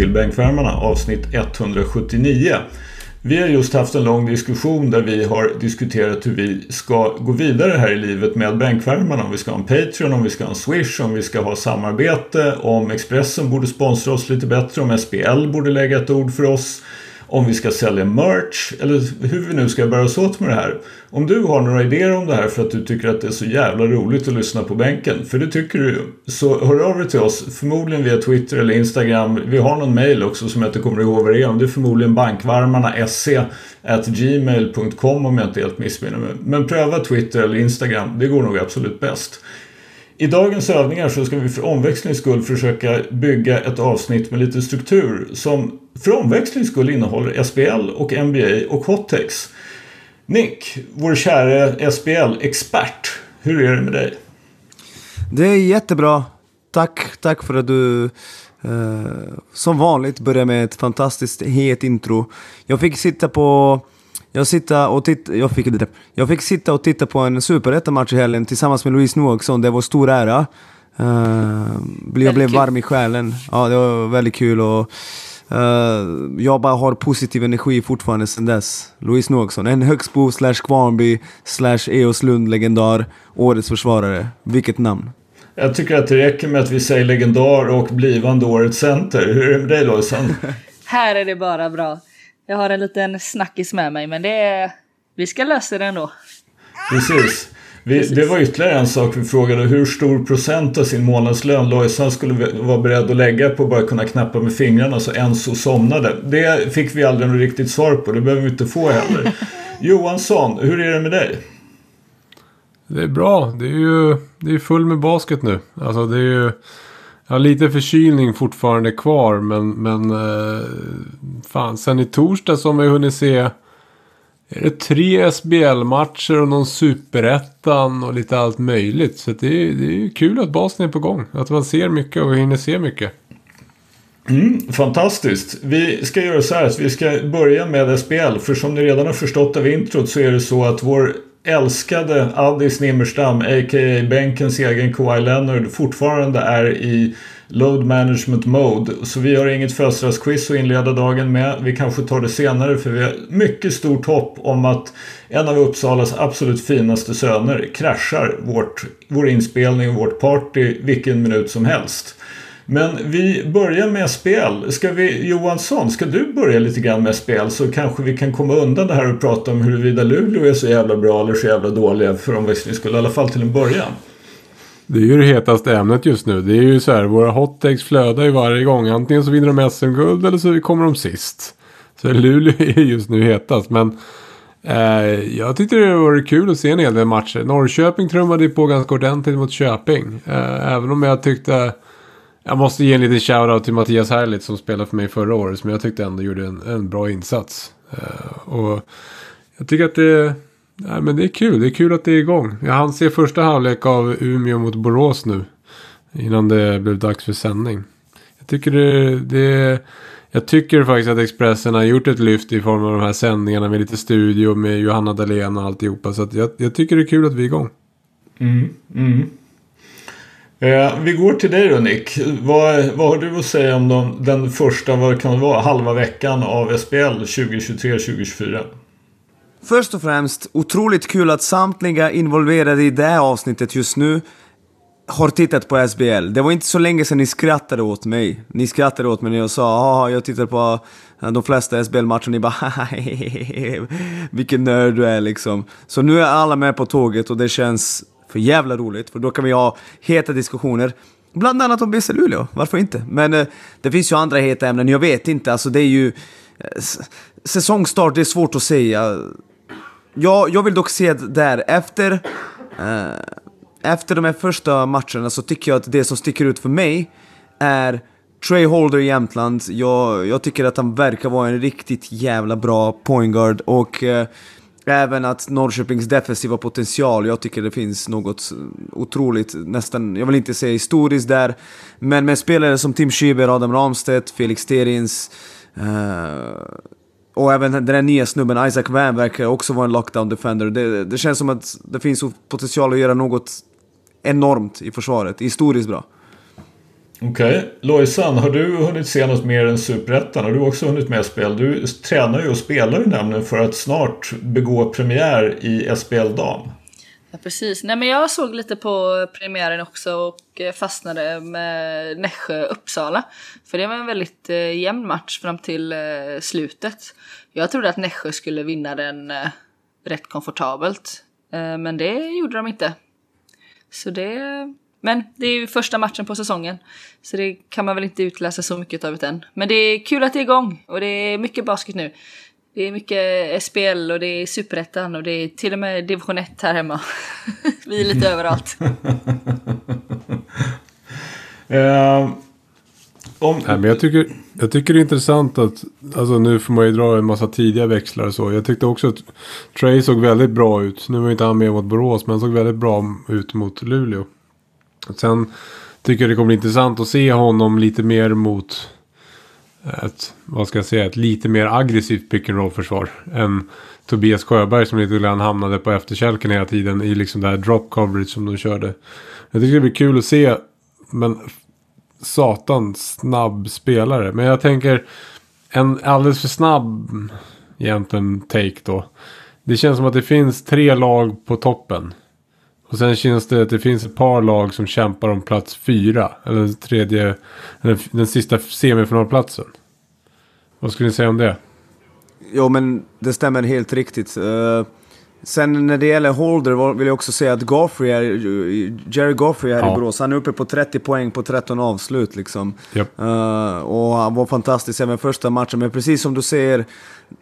till Bänkvärmarna avsnitt 179. Vi har just haft en lång diskussion där vi har diskuterat hur vi ska gå vidare här i livet med bänkvärmarna. Om vi ska ha en Patreon, om vi ska ha en Swish, om vi ska ha samarbete, om Expressen borde sponsra oss lite bättre, om SPL borde lägga ett ord för oss om vi ska sälja merch eller hur vi nu ska bära oss åt med det här. Om du har några idéer om det här för att du tycker att det är så jävla roligt att lyssna på bänken, för det tycker du ju, så hör av dig till oss, förmodligen via Twitter eller Instagram. Vi har någon mail också som jag inte kommer ihåg vad det är, det är förmodligen bankvarmarna.se gmail.com om jag inte helt missminner mig. Men pröva Twitter eller Instagram, det går nog absolut bäst. I dagens övningar så ska vi för omväxlings skull försöka bygga ett avsnitt med lite struktur som för omväxlings skull innehåller SBL och NBA och Hottex. Nick, vår käre SBL-expert, hur är det med dig? Det är jättebra. Tack, tack för att du eh, som vanligt börjar med ett fantastiskt het intro. Jag fick sitta på jag, sitta och titta, jag, fick, jag fick sitta och titta på en superettan-match i helgen tillsammans med Louise Noaksson. Det var stor ära. Uh, jag blev varm i själen. Ja, det var väldigt kul. Och, uh, jag bara har positiv energi fortfarande sedan dess. Louise Noaksson, en Högsbo slash Kvarnby slash Eoslund-legendar. Årets försvarare. Vilket namn! Jag tycker att det räcker med att vi säger legendar och blivande årets center. Hur är det med dig Lojsan? Här är det bara bra. Jag har en liten snackis med mig men det är... Vi ska lösa det ändå. Precis. Vi, det var ytterligare en sak vi frågade. Hur stor procent av sin månadslön Lojsan skulle vara beredd att lägga på att bara kunna knappa med fingrarna så Enzo somnade. Det fick vi aldrig något riktigt svar på. Det behöver vi inte få heller. Johansson, hur är det med dig? Det är bra. Det är ju det är full med basket nu. Alltså det är ju... Jag har lite förkylning fortfarande kvar men, men eh, fan sen i torsdag som vi hunnit se är det tre SBL-matcher och någon superettan och lite allt möjligt. Så det är, det är kul att basen är på gång. Att man ser mycket och hinner se mycket. Mm, fantastiskt. Vi ska göra så här att vi ska börja med SBL. För som ni redan har förstått av introt så är det så att vår älskade Addis Nimmerstam, a.k.a. bänkens egen Kawhi Leonard, fortfarande är i load management mode. Så vi har inget födelsedagsquiz att inleda dagen med. Vi kanske tar det senare för vi har mycket stort hopp om att en av Uppsalas absolut finaste söner kraschar vårt, vår inspelning och vårt party vilken minut som helst. Men vi börjar med spel. Ska vi, Johansson, ska du börja lite grann med spel så kanske vi kan komma undan det här och prata om huruvida Luleå är så jävla bra eller så jävla dåliga för om vi skulle I alla fall till en början. Det är ju det hetaste ämnet just nu. Det är ju så här, våra hottakes flödar ju varje gång. Antingen så vinner de SM-guld eller så kommer de sist. Så Luleå är just nu hetast. Men eh, jag tyckte det var kul att se en hel del matcher. Norrköping trummade på ganska ordentligt mot Köping. Eh, även om jag tyckte jag måste ge en liten shoutout till Mattias Härligt som spelade för mig förra året. Som jag tyckte ändå gjorde en, en bra insats. Uh, och jag tycker att det, nej, men det är kul. Det är kul att det är igång. Jag hann se första halvlek av Umeå mot Borås nu. Innan det blev dags för sändning. Jag tycker det, det jag tycker faktiskt att Expressen har gjort ett lyft i form av de här sändningarna med lite studio med Johanna Dahlén och alltihopa. Så jag, jag tycker det är kul att vi är igång. Mm, mm. Eh, vi går till dig då Nick. Vad, vad har du att säga om de, den första, vad kan det vara, halva veckan av SPL 2023-2024? Först och främst, otroligt kul att samtliga involverade i det här avsnittet just nu har tittat på SBL. Det var inte så länge sedan ni skrattade åt mig. Ni skrattade åt mig när jag sa att jag tittar på eh, de flesta SBL-matcher. Ni bara vilken nörd du är liksom. Så nu är alla med på tåget och det känns för jävla roligt, för då kan vi ha heta diskussioner. Bland annat om BC Luleå, varför inte? Men eh, det finns ju andra heta ämnen, jag vet inte, alltså det är ju... Eh, säsongstart, det är svårt att säga. Jag, jag vill dock se där, efter... Eh, efter de här första matcherna så tycker jag att det som sticker ut för mig är Trey Holder i Jämtland. Jag, jag tycker att han verkar vara en riktigt jävla bra pointguard och eh, Även att Norrköpings defensiva potential, jag tycker det finns något eh, otroligt, nästan, jag vill inte säga historiskt där, men med spelare som Tim Schieber, Adam Ramstedt, Felix Terins, uh, eh, och även den där nya snubben Isaac Van verkar också vara en lockdown defender. Det, det känns som att det finns potential att göra något enormt i försvaret, historiskt bra. Okej. Okay. Lojsan, har du hunnit se något mer än Superettan? Har du också hunnit med spel? Du tränar ju och spelar ju nämligen för att snart begå premiär i SPL Dam. Ja, precis. Nej, men jag såg lite på premiären också och fastnade med Nässjö-Uppsala. För det var en väldigt eh, jämn match fram till eh, slutet. Jag trodde att Nässjö skulle vinna den eh, rätt komfortabelt. Eh, men det gjorde de inte. Så det... Men det är ju första matchen på säsongen. Så det kan man väl inte utläsa så mycket av det än. Men det är kul att det är igång och det är mycket basket nu. Det är mycket SPL och det är Superettan och det är till och med division 1 här hemma. Vi är lite överallt. uh, om... Nej, men jag, tycker, jag tycker det är intressant att, alltså nu får man ju dra en massa tidiga växlar och så. Jag tyckte också att Trey såg väldigt bra ut. Nu var inte han med mot Borås, men han såg väldigt bra ut mot Luleå. Sen tycker jag det kommer bli intressant att se honom lite mer mot ett, vad ska jag säga, ett lite mer aggressivt pick and roll försvar. Än Tobias Sjöberg som lite grann hamnade på efterkälken hela tiden i liksom det här drop coverage som de körde. Jag tycker det blir kul att se. Men satan snabb spelare. Men jag tänker en alldeles för snabb egentligen take då. Det känns som att det finns tre lag på toppen. Och sen känns det att det finns ett par lag som kämpar om plats fyra. Eller den tredje, den, den sista semifinalplatsen. Vad skulle ni säga om det? Jo men det stämmer helt riktigt. Uh, Sen när det gäller Holder vill jag också säga att Goffrey är, Jerry Goffrey här ja. i Borås, han är uppe på 30 poäng på 13 avslut liksom. Yep. Uh, och han var fantastisk även första matchen, men precis som du säger,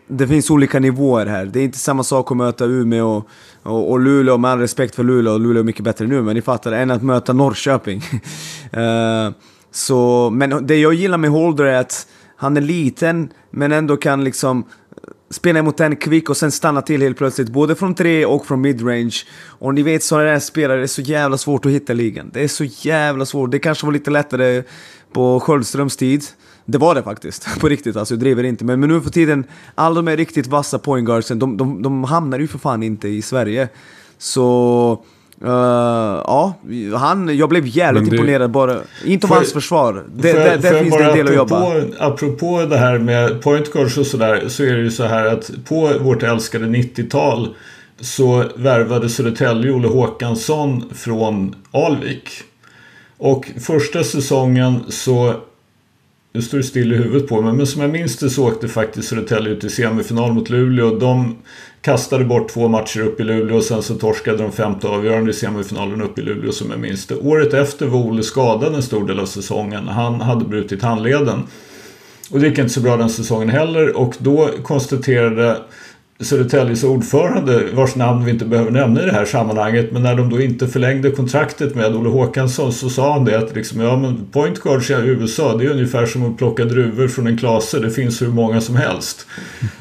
det finns olika nivåer här. Det är inte samma sak att möta Umeå och, och, och Luleå, med all respekt för Luleå, och Luleå är mycket bättre nu, men ni fattar, än att möta Norrköping. uh, så, men det jag gillar med Holder är att han är liten, men ändå kan liksom spela mot en kvick och sen stanna till helt plötsligt, både från tre och från midrange. Och ni vet sådana där spelare, det är så jävla svårt att hitta ligan. Det är så jävla svårt. Det kanske var lite lättare på Sköldströms tid. Det var det faktiskt, på riktigt alltså, jag driver inte. Men, men nu för tiden, alla de här riktigt vassa pointguardsen, de, de, de hamnar ju för fan inte i Sverige. Så... Uh, ja, han, jag blev jävligt det, imponerad bara. Inte av hans försvar. Det, för, där, där finns det en del apropå, att jobba. Apropå det här med point guards och sådär. Så är det ju så här att på vårt älskade 90-tal. Så värvade Södertälje Olle Håkansson från Alvik. Och första säsongen så nu står det still i huvudet på mig, men som jag minns det så åkte faktiskt Södertälje ut i semifinal mot Luleå. De kastade bort två matcher upp i Luleå och sen så torskade de femte avgörande i semifinalen upp i Luleå som jag minns det. Året efter var Olle skadad en stor del av säsongen. Han hade brutit handleden. Och det gick inte så bra den säsongen heller och då konstaterade Södertäljes ordförande, vars namn vi inte behöver nämna i det här sammanhanget, men när de då inte förlängde kontraktet med Olle Håkansson så sa han det att liksom, ja men point guards i USA det är ungefär som att plocka druvor från en klase, det finns hur många som helst.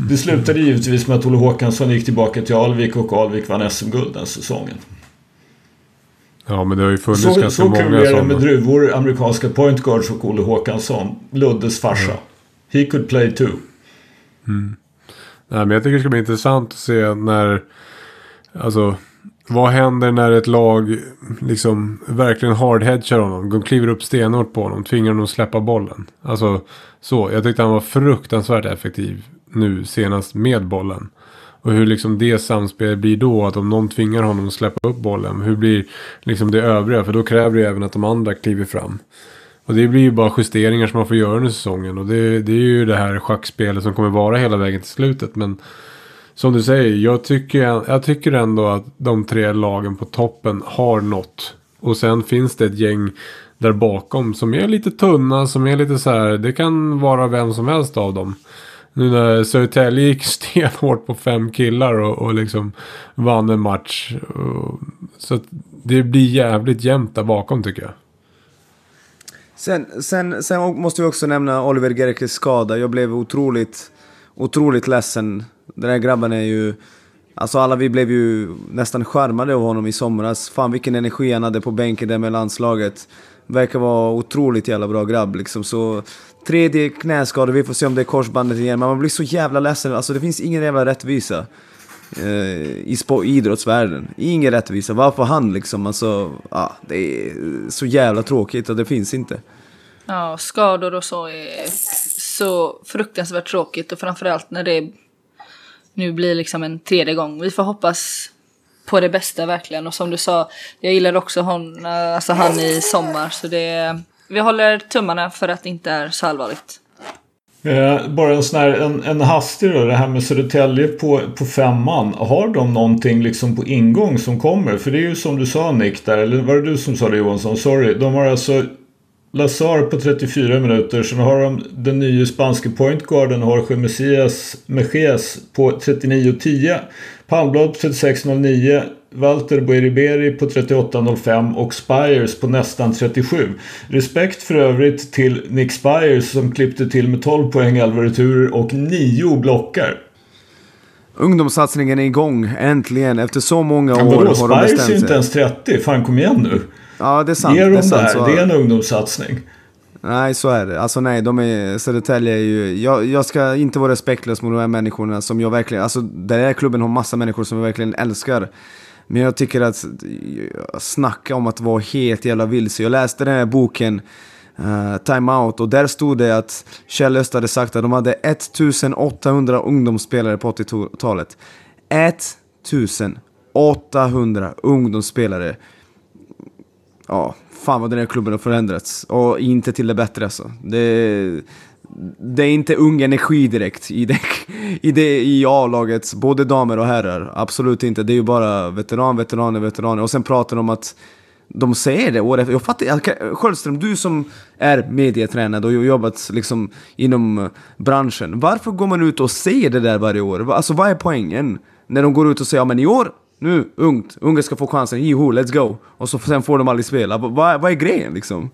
Det slutade givetvis med att Olle Håkansson gick tillbaka till Alvik och Alvik vann SM-guld den säsongen. Ja men det har ju funnits så, ganska så många sådana. Så kul är det med druvor, amerikanska point guards och Olle Håkansson. Luddes farsa. Mm. He could play too. Mm. Nej, men jag tycker det ska bli intressant att se när... Alltså, vad händer när ett lag liksom verkligen hardhedgar honom? De kliver upp stenhårt på honom, tvingar honom att släppa bollen. Alltså, så. Jag tyckte han var fruktansvärt effektiv nu senast med bollen. Och hur liksom det samspelet blir då, att om någon tvingar honom att släppa upp bollen, hur blir liksom det övriga? För då kräver det även att de andra kliver fram. Och det blir ju bara justeringar som man får göra under säsongen. Och det, det är ju det här schackspelet som kommer vara hela vägen till slutet. Men som du säger, jag tycker, jag tycker ändå att de tre lagen på toppen har nått. Och sen finns det ett gäng där bakom som är lite tunna, som är lite så här, det kan vara vem som helst av dem. Nu när Södertälje gick stenhårt på fem killar och, och liksom vann en match. Så det blir jävligt jämnt där bakom tycker jag. Sen, sen, sen måste vi också nämna Oliver Gerkes skada. Jag blev otroligt, otroligt ledsen. Den här grabben är ju... Alltså alla vi blev ju nästan skärmade av honom i somras. Fan vilken energi han hade på bänken där med landslaget. Verkar vara otroligt jävla bra grabb liksom. Så tredje knäskada, vi får se om det är korsbandet igen. Men man blir så jävla ledsen. Alltså det finns ingen jävla rättvisa. Eh, I idrottsvärlden. Ingen rättvisa. Varför han liksom? Alltså, ja, det är så jävla tråkigt och det finns inte. Ja, skador och så är så fruktansvärt tråkigt och framförallt när det nu blir liksom en tredje gång. Vi får hoppas på det bästa verkligen och som du sa, jag gillar också hon, eh, alltså han i sommar så det, vi håller tummarna för att det inte är så allvarligt. Eh, bara en sån här, en, en hastig då, det här med Södertälje på, på femman. Har de någonting liksom på ingång som kommer? För det är ju som du sa Nick där, eller var det du som sa det Johansson? Sorry. De har alltså Lazar på 34 minuter. Sen har de den nya spanske pointguarden Jorge Messias Mejes på 39.10. Palmblad på 36.09. Walter Boeriberi på 38.05 och Spires på nästan 37. Respekt för övrigt till Nick Spires som klippte till med 12 poäng, 11 returer och 9 blockar. Ungdomssatsningen är igång, äntligen. Efter så många ja, år vadå, har de bestämt sig. Är inte ens 30. Fan, kom igen nu. Ja, det är sant. Ge dem det, är sant, det så-. Det är en ungdomssatsning. Nej, så är det. Alltså nej, de är, Södertälje är ju... Jag, jag ska inte vara respektlös mot de här människorna som jag verkligen... Alltså den här klubben har massa människor som jag verkligen älskar. Men jag tycker att... Eh, snacka om att vara helt jävla vilse. Jag läste den här boken uh, Time Out och där stod det att Kjell Öst hade sagt att de hade 1800 ungdomsspelare på 80-talet. 1800 ungdomsspelare. Ja, fan vad den här klubben har förändrats. Och inte till det bättre alltså. Det, det är inte ung energi direkt i, det, i, det, i A-laget, både damer och herrar. Absolut inte. Det är ju bara veteran, veteraner, veteraner. Och sen pratar de om att de säger det år efter. Jag fattar Sköldström, du som är medietränad och har jobbat liksom inom eh, branschen. Varför går man ut och säger det där varje år? Alltså vad är poängen? När de går ut och säger ja men i år, nu, ungt, unga ska få chansen, jiho, let's go. Och så sen får de aldrig spela. Vad, vad är grejen liksom?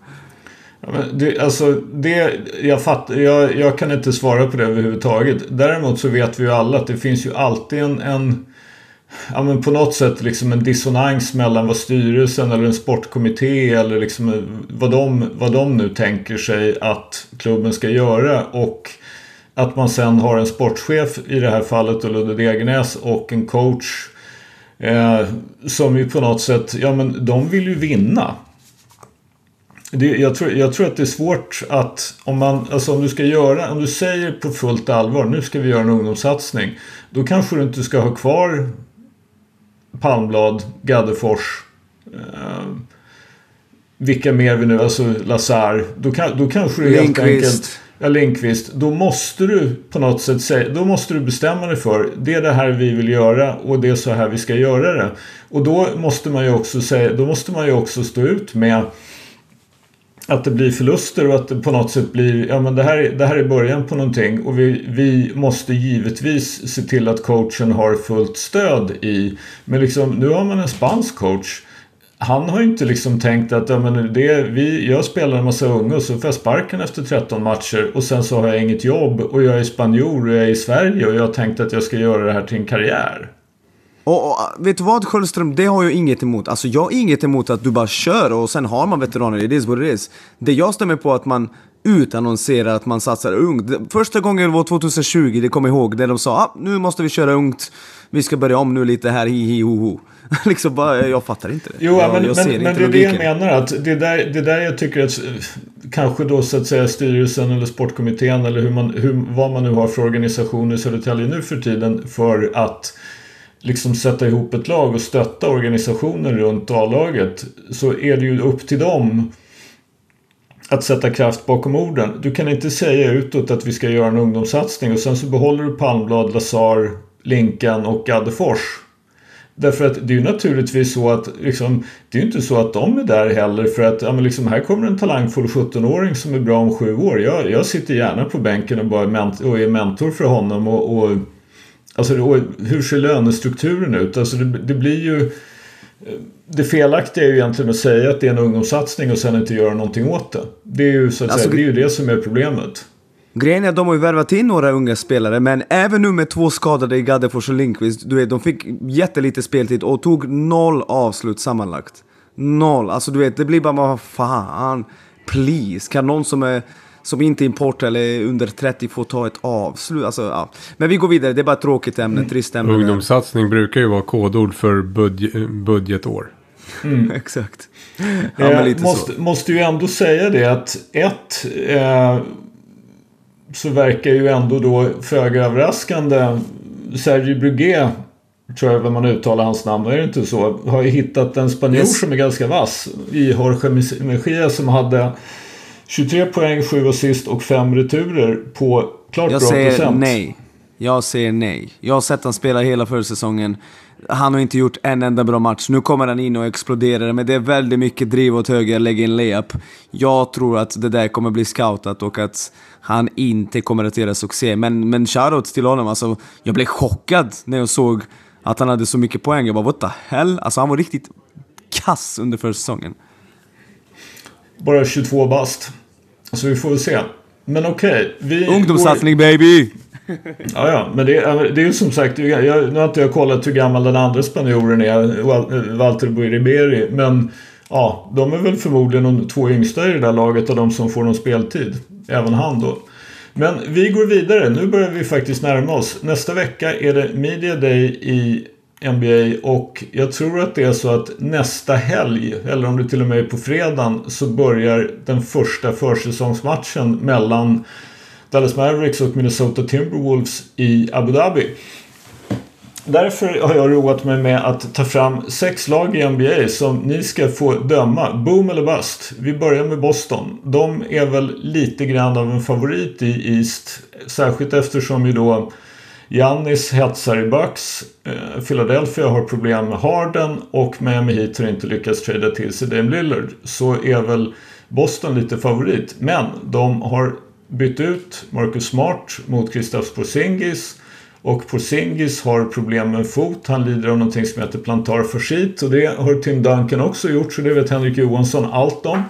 Men det, alltså, det, jag, fatt, jag, jag kan inte svara på det överhuvudtaget. Däremot så vet vi ju alla att det finns ju alltid en, en ja, men på något sätt liksom en dissonans mellan vad styrelsen eller en sportkommitté eller liksom vad de, vad de nu tänker sig att klubben ska göra och att man sen har en sportchef i det här fallet Ludde Degernäs och en coach eh, som ju på något sätt, ja men de vill ju vinna. Det, jag, tror, jag tror att det är svårt att om man, alltså om du ska göra, om du säger på fullt allvar nu ska vi göra en ungdomssatsning. Då kanske du inte ska ha kvar Palmblad, Gaddefors, eh, vilka mer vi nu, alltså Lazar. Då, kan, då kanske du helt enkelt, ja Lindqvist, då måste du på något sätt säga, då måste du bestämma dig för det är det här vi vill göra och det är så här vi ska göra det. Och då måste man ju också säga, då måste man ju också stå ut med att det blir förluster och att det på något sätt blir, ja men det här, det här är början på någonting och vi, vi måste givetvis se till att coachen har fullt stöd i, men liksom nu har man en spansk coach. Han har ju inte liksom tänkt att ja, men det, vi, jag spelar en massa unga och så får jag sparken efter 13 matcher och sen så har jag inget jobb och jag är spanjor och jag är i Sverige och jag har tänkt att jag ska göra det här till en karriär. Och, och vet du vad Sköldström, det har jag inget emot. Alltså jag har inget emot att du bara kör och sen har man veteraner, it is what it is. Det jag stämmer på är att man utannonserar att man satsar ungt. Första gången var 2020, det kommer jag ihåg, där de sa ah, nu måste vi köra ungt, vi ska börja om nu lite här, hi hi ho ho. liksom bara, jag fattar inte det. Jo, jag, men, jag men, men det är det jag menar. Att det, där, det där jag tycker att eh, kanske då så att säga styrelsen eller sportkommittén eller hur man, hur, vad man nu har för organisation i Södertälje nu för tiden för att liksom sätta ihop ett lag och stötta organisationen runt A-laget så är det ju upp till dem att sätta kraft bakom orden. Du kan inte säga utåt att vi ska göra en ungdomssatsning och sen så behåller du Palmblad, Lazar, Linkan och Gaddefors. Därför att det är ju naturligtvis så att liksom, det är ju inte så att de är där heller för att ja, men liksom, här kommer en talangfull 17-åring som är bra om sju år. Jag, jag sitter gärna på bänken och, bara ment- och är mentor för honom och, och Alltså hur ser lönestrukturen ut? Alltså det, det blir ju det felaktiga är ju egentligen att säga att det är en ungdomssatsning och sen inte göra någonting åt det. Det är ju, så att Alltså, säga, det, är ju det som är problemet. Grejen är att de har ju värvat in några unga spelare, men även nu med två skadade i Gaddefors och Lindqvist, du vet, de fick jättelite speltid och tog noll avslut sammanlagt. Noll, alltså du vet, det blir bara vad fan, please, kan någon som är som inte är import eller är under 30 få ta ett avslut? Alltså, ja. Men vi går vidare, det är bara ett tråkigt ämne, trist ämne. Ungdomssatsning brukar ju vara kodord för budge- budgetår. Mm. Exakt. Ja, eh, måste, så. måste ju ändå säga det att ett eh, så verkar ju ändå då föga överraskande Sergio Brugué tror jag man uttalar hans namn, är det inte så? Har ju hittat en spanjor yes. som är ganska vass i Jorge Mejia som hade 23 poäng, 7 assist och 5 returer på klart jag bra säger procent. nej. Jag säger nej. Jag har sett han spela hela försäsongen. Han har inte gjort en enda bra match. Nu kommer han in och exploderar, men det är väldigt mycket driv åt höger, lägga in layup. Jag tror att det där kommer bli scoutat och att han inte kommer att göra succé. Men, men shoutout till honom, alltså, jag blev chockad när jag såg att han hade så mycket poäng. Jag bara what the hell? Alltså han var riktigt kass under försäsongen. Bara 22 bast. Så vi får väl se. Men okej. Okay, Ungdomssatsning går... baby! ja, ja, men det, det är ju som sagt, jag, nu har inte jag kollat hur gammal den andra spanjoren är, Walter Riberi, men ja, de är väl förmodligen de två yngsta i det där laget av de som får någon speltid. Även han då. Men vi går vidare. Nu börjar vi faktiskt närma oss. Nästa vecka är det Media Day i NBA och jag tror att det är så att nästa helg, eller om det till och med är på fredagen, så börjar den första försäsongsmatchen mellan Dallas Mavericks och Minnesota Timberwolves i Abu Dhabi. Därför har jag roat mig med att ta fram sex lag i NBA som ni ska få döma. Boom eller bust. Vi börjar med Boston. De är väl lite grann av en favorit i East. Särskilt eftersom ju då Giannis hetsar i Bucks. Eh, Philadelphia har problem med Harden och Miami Heat har inte lyckats trada till sig Dame Lillard. Så är väl Boston lite favorit. Men de har bytt ut Marcus Smart mot Kristaps Porzingis. Och Porzingis har problem med en fot. Han lider av någonting som heter plantar fascit. Och det har Tim Duncan också gjort. Så det vet Henrik Johansson allt om.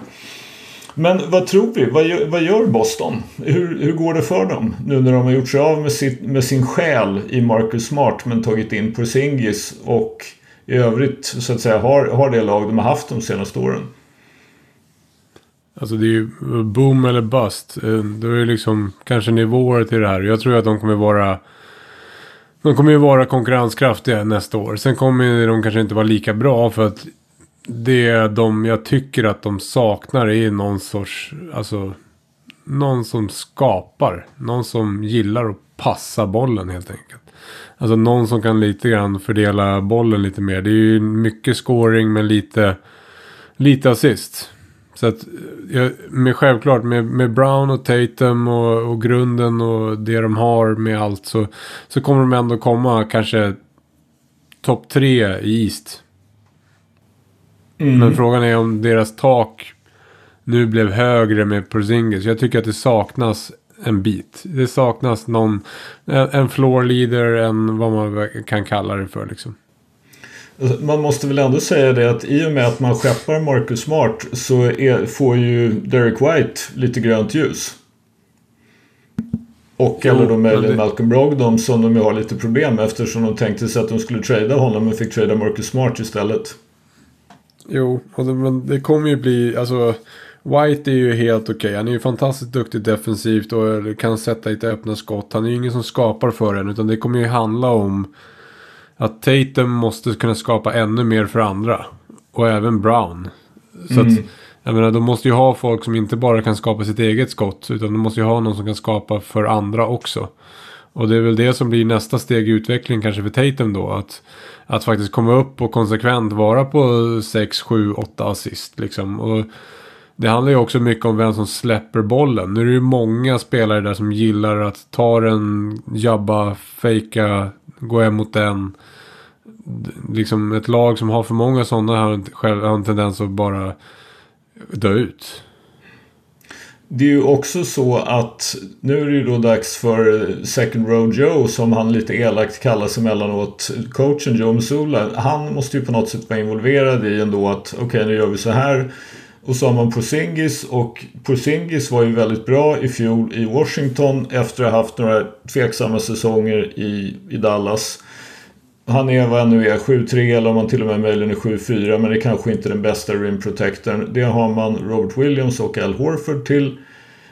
Men vad tror vi? Vad gör, vad gör Boston? Hur, hur, går det för dem? Nu när de har gjort sig av med, sitt, med sin själ i Marcus Smart men tagit in Porzingis och i övrigt så att säga har, har det lag de har haft de senaste åren. Alltså det är ju boom eller bust. Eh, det är ju liksom kanske nivåer till det här. Jag tror att de kommer vara de kommer ju vara konkurrenskraftiga nästa år. Sen kommer de kanske inte vara lika bra för att det de jag tycker att de saknar är någon sorts, alltså någon som skapar. Någon som gillar att passa bollen helt enkelt. Alltså någon som kan lite grann fördela bollen lite mer. Det är ju mycket scoring men lite, lite assist. Så att, med självklart med, med Brown och Tatum och, och, grunden och det de har med allt så, så kommer de ändå komma kanske topp tre i East. Mm. Men frågan är om deras tak nu blev högre med Porzingis. Jag tycker att det saknas en bit. Det saknas någon, en floor leader, en vad man kan kalla det för liksom. Man måste väl ändå säga det att i och med att man skeppar Marcus Smart så är, får ju Derek White lite grönt ljus. Och jo, eller då möjligen det... Malcolm Brogdon som de ju har lite problem med eftersom de tänkte sig att de skulle trada honom men fick trada Marcus Smart istället. Jo, och det, men det kommer ju bli, alltså White är ju helt okej. Okay. Han är ju fantastiskt duktig defensivt och kan sätta lite öppna skott. Han är ju ingen som skapar för en utan det kommer ju handla om att Tatum måste kunna skapa ännu mer för andra. Och även Brown. Så mm. att, jag menar, de måste ju ha folk som inte bara kan skapa sitt eget skott. Utan de måste ju ha någon som kan skapa för andra också. Och det är väl det som blir nästa steg i utvecklingen kanske för Tatum då. Att, att faktiskt komma upp och konsekvent vara på 6, 7, 8 assist liksom. Och det handlar ju också mycket om vem som släpper bollen. Nu är det ju många spelare där som gillar att ta den, jabba, fejka, gå hem mot den. Liksom ett lag som har för många sådana har en tendens att bara dö ut. Det är ju också så att nu är det ju då dags för Second Row Joe som han lite elakt kallas emellanåt. Coachen Joe Missoula. Han måste ju på något sätt vara involverad i ändå att okej okay, nu gör vi så här. Och så har man Porzingis och Porzingis var ju väldigt bra i fjol i Washington efter att ha haft några tveksamma säsonger i, i Dallas. Han är vad han nu är, 7-3 eller om han till och med möjligen är 7-4 men det är kanske inte den bästa rim protectorn. Det har man Robert Williams och Al Horford till.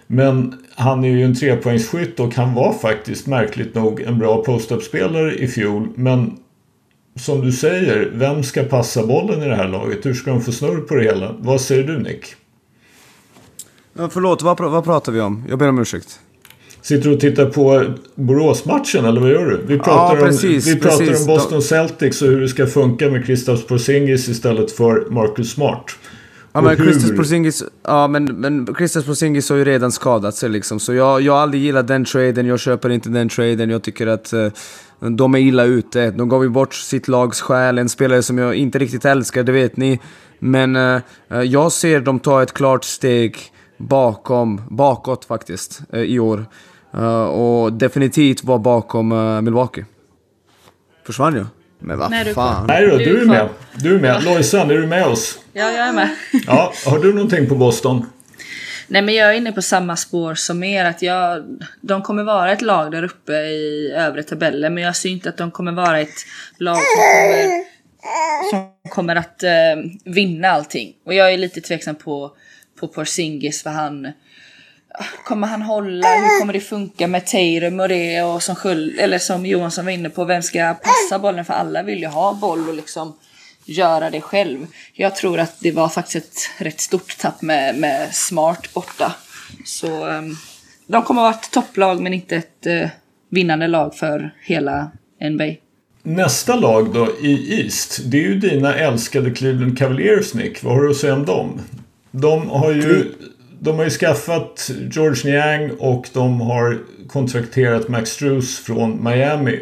Men han är ju en trepoängsskytt och han var faktiskt märkligt nog en bra post-up-spelare i fjol. Men som du säger, vem ska passa bollen i det här laget? Hur ska de få snurr på det hela? Vad säger du Nick? Ja, förlåt, vad, vad pratar vi om? Jag ber om ursäkt. Sitter du och tittar på Borås-matchen eller vad gör du? Vi pratar, Ja, precis, om, vi pratar precis. om Boston Celtics och hur det ska funka med Kristaps Porzingis istället för Marcus Smart. Ja men Christos Porzingis, ja men, men Porzingis har ju redan skadat sig liksom. Så jag, jag har aldrig gillat den traden, jag köper inte den traden. Jag tycker att eh, de är illa ute. De gav ju bort sitt lags själ, en spelare som jag inte riktigt älskar, det vet ni. Men eh, eh, jag ser dem ta ett klart steg bakom, bakåt faktiskt, eh, i år. Eh, och definitivt var bakom eh, Milwaukee. Försvann jag? Men vad Nej, du är fan. Nej då, Du är med. Du är med. Lojsan, är du med oss? Ja, jag är med. Ja, har du någonting på Boston? Nej men jag är inne på samma spår som er. Att jag, de kommer vara ett lag där uppe i övre tabellen. Men jag ser inte att de kommer vara ett lag som kommer, som kommer att eh, vinna allting. Och jag är lite tveksam på, på Porzingis för han... Kommer han hålla? Hur kommer det funka med Tatum och det? Och som, Sköld, eller som Johansson var inne på, vem ska passa bollen? För alla vill ju ha boll och liksom göra det själv. Jag tror att det var faktiskt ett rätt stort tapp med, med Smart borta. Så um, de kommer att vara ett topplag men inte ett uh, vinnande lag för hela NBA. Nästa lag då i East, det är ju dina älskade Cleveland Cavaliers Nick. Vad har du att säga om dem? De har ju, de har ju skaffat George Niang och de har kontrakterat Max Strus från Miami.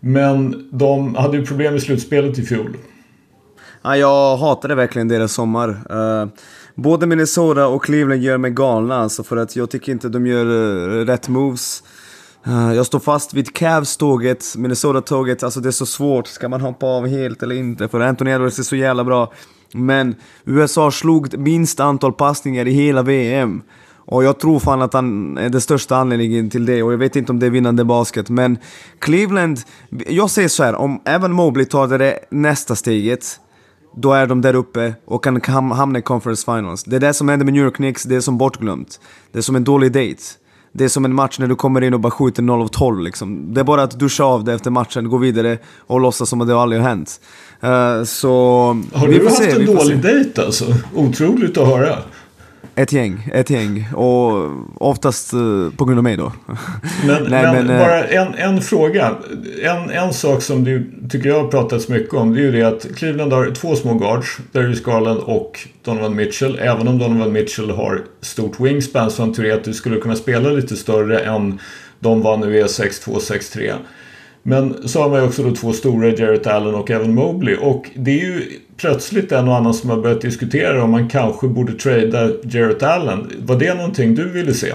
Men de hade ju problem i slutspelet i fjol. Ja, jag hatade verkligen deras sommar. Uh, både Minnesota och Cleveland gör mig galna alltså för att jag tycker inte de gör uh, rätt moves. Uh, jag står fast vid Cavs-tåget, Minnesota-tåget, alltså det är så svårt. Ska man hoppa av helt eller inte? För Anthony Edwards är så jävla bra. Men USA slog minst antal passningar i hela VM. Och jag tror fan att han är den största anledningen till det och jag vet inte om det är vinnande basket men Cleveland, jag säger så här, om även Mobley tar det nästa steget då är de där uppe och kan hamna i conference finals. Det är det som händer med New York Knicks, det är som bortglömt. Det är som en dålig date. Det är som en match när du kommer in och bara skjuter 0 av 12 liksom. Det är bara att duscha av det efter matchen, gå vidare och låtsas som att det aldrig har hänt. Eh, så... Har du haft se, en dålig dejt alltså? Otroligt att höra. Ett gäng, ett gäng. Och oftast eh, på grund av mig då. Men, Nej, men, men, eh, bara en, en fråga. En, en sak som du tycker jag har pratats mycket om det är ju det att Cleveland har två små guards. Darius Garland och Donovan Mitchell. Även om Donovan Mitchell har stort wingspan så han teoretiskt skulle kunna spela lite större än de var nu är 6'2, 6'3. Men så har man ju också då två stora, Jarrett Allen och Evan Mobley. Och det är ju plötsligt en och annan som har börjat diskutera om man kanske borde trada Jarrett Allen. Var det någonting du ville se?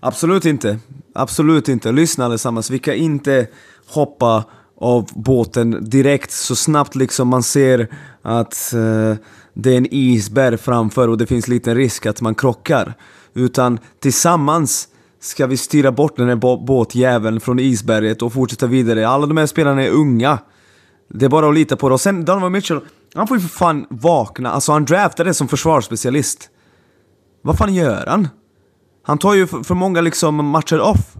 Absolut inte. Absolut inte. Lyssna allesammans, vi kan inte hoppa av båten direkt så snabbt liksom man ser att eh, det är en isberg framför och det finns liten risk att man krockar. Utan tillsammans ska vi styra bort den här bå- båtjäveln från isberget och fortsätta vidare. Alla de här spelarna är unga. Det är bara att lita på det. Och sen Donovan Mitchell, han får ju för fan vakna. Alltså han draftade som försvarsspecialist. Vad fan gör han? Han tar ju för, för många liksom matcher off.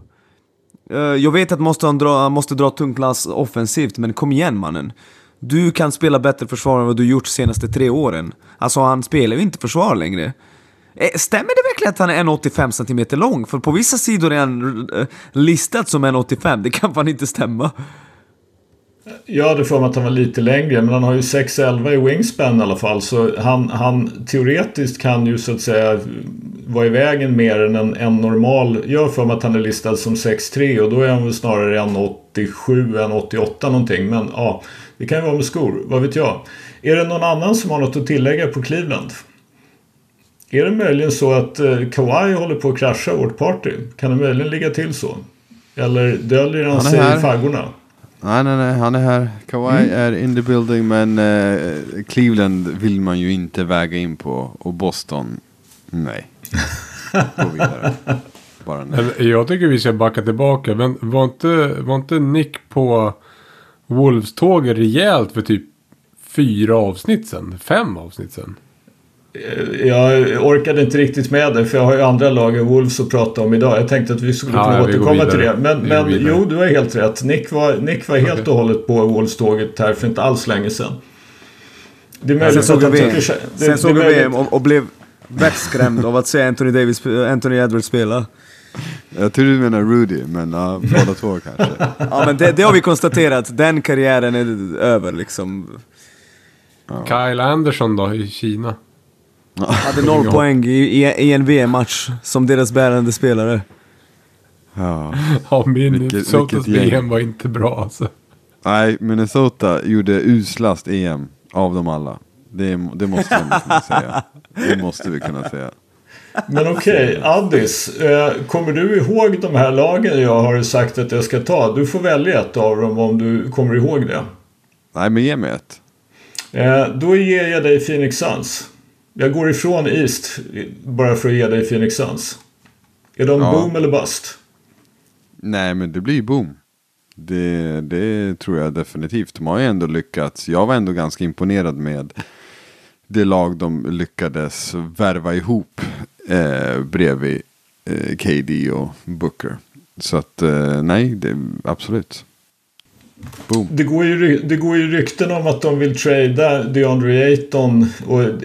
Eh, jag vet att måste han, dra, han måste dra tungt lass offensivt, men kom igen mannen. Du kan spela bättre försvar än vad du gjort de senaste tre åren. Alltså han spelar ju inte försvar längre. Eh, stämmer det verkligen att han är 1,85 cm lång? För på vissa sidor är han eh, listad som 1,85. Det kan fan inte stämma. Jag hade för mig att han var lite längre men han har ju 6'11 i wingspan i alla fall så han, han teoretiskt kan ju så att säga vara i vägen mer än en, en normal. Jag har för mig att han är listad som 6'3 och då är han väl snarare 1,87 än 88 någonting men ja det kan ju vara med skor, vad vet jag. Är det någon annan som har något att tillägga på Cleveland? Är det möjligen så att eh, Kawhi håller på att krascha vårt party? Kan det möjligen ligga till så? Eller döljer han, Han sig här. i faggorna? Nej, nej, nej, han är här. Kawhi är in the building, men eh, Cleveland vill man ju inte väga in på. Och Boston, nej. Gå vidare. Bara nej. Men Jag tycker vi ska backa tillbaka. Men var inte, var inte Nick på Wolves-tåget rejält för typ fyra avsnitt sen? Fem avsnitt sen? Eh, Jag orkade inte riktigt med det för jag har ju andra lag än Wolves att prata om idag. Jag tänkte att vi skulle Ja, kunna ja, vi återkomma till det. Men, Vi men jo, du har helt rätt. Nick var, Nick var helt Okej. och hållet på Wolves-tåget här för inte alls länge sedan. Det är Sen möjligt såg att jag han tycker... det- det sen såg jag möjligt- VM och, och blev vettskrämd av att se Anthony, Davis, Anthony Edwards spela. Jag tror du menar Rudy, men ja, båda två kanske. Ja men det, det har vi konstaterat, den karriären är över liksom. Kyle Anderson då i Kina. Hade noll poäng i, i, i en VM-match som deras bärande spelare. Ja. Ja, Minnesotas. VM var inte bra alltså. Nej, Minnesota gjorde uslast EM av dem alla. Det, det måste vi ändå kunna säga. Det måste vi kunna säga. Men okej, Addis. Eh, kommer du ihåg de här lagen jag har sagt att jag ska ta? Du får välja ett av dem om du kommer ihåg det. Nej, men ge mig ett. Eh, då ger jag dig Phoenix Suns. Jag går ifrån East bara för att ge dig Phoenix Suns. Är de Ja. boom eller bust? Nej, men det blir ju boom. Det, det tror jag definitivt. De har ju ändå lyckats. Jag var ändå ganska imponerad med det lag de lyckades värva ihop eh, bredvid eh, KD och Booker. Så att eh, nej, det, absolut. Boom. Det går, ju, det går ju rykten om att de vill trada DeAndre Ayton och eh,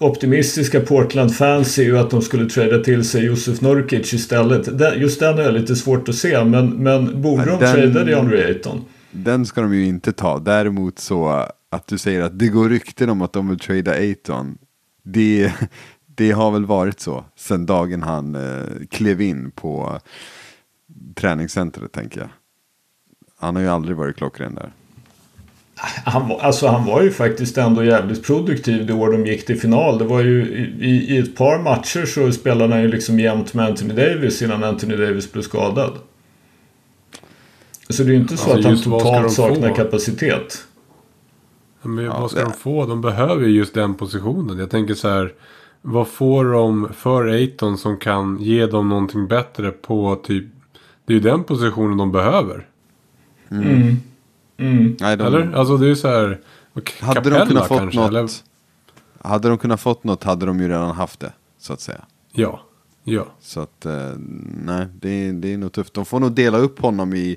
optimistiska Portland-fans är ju att de skulle trada till sig Josef Nurkic istället. Just den är lite svårt att se men, men borde Ja, de den- trada DeAndre Ayton? Den ska de ju inte ta. Däremot så att du säger att det går rykten om att de vill trada Ayton. Det, det har väl varit så sen dagen han eh, klev in på träningscentret tänker jag. Han har ju aldrig varit klockren där. Han, var- alltså han var ju faktiskt ändå jävligt produktiv det år de gick till final. Det var ju i, i ett par matcher så spelade han ju liksom jämt med Anthony Davis innan Anthony Davis blev skadad. Så det är ju inte så Alltså, att han totalt saknar få? kapacitet. Men Ja, vad ska det- de få? De behöver ju just den positionen. Jag tänker så här. Vad får de för Aiton som kan ge dem någonting bättre på typ. Det är ju den positionen de behöver. Mm. Mm. Nej, de, Eller? Alltså det är ju så här. hade Capella de kunnat fått kanske, något. Eller? Hade de kunnat fått något hade de ju redan haft det. Så att säga. Ja. Ja. Så att eh, nej, det är, det är nog tufft. De får nog dela upp honom i,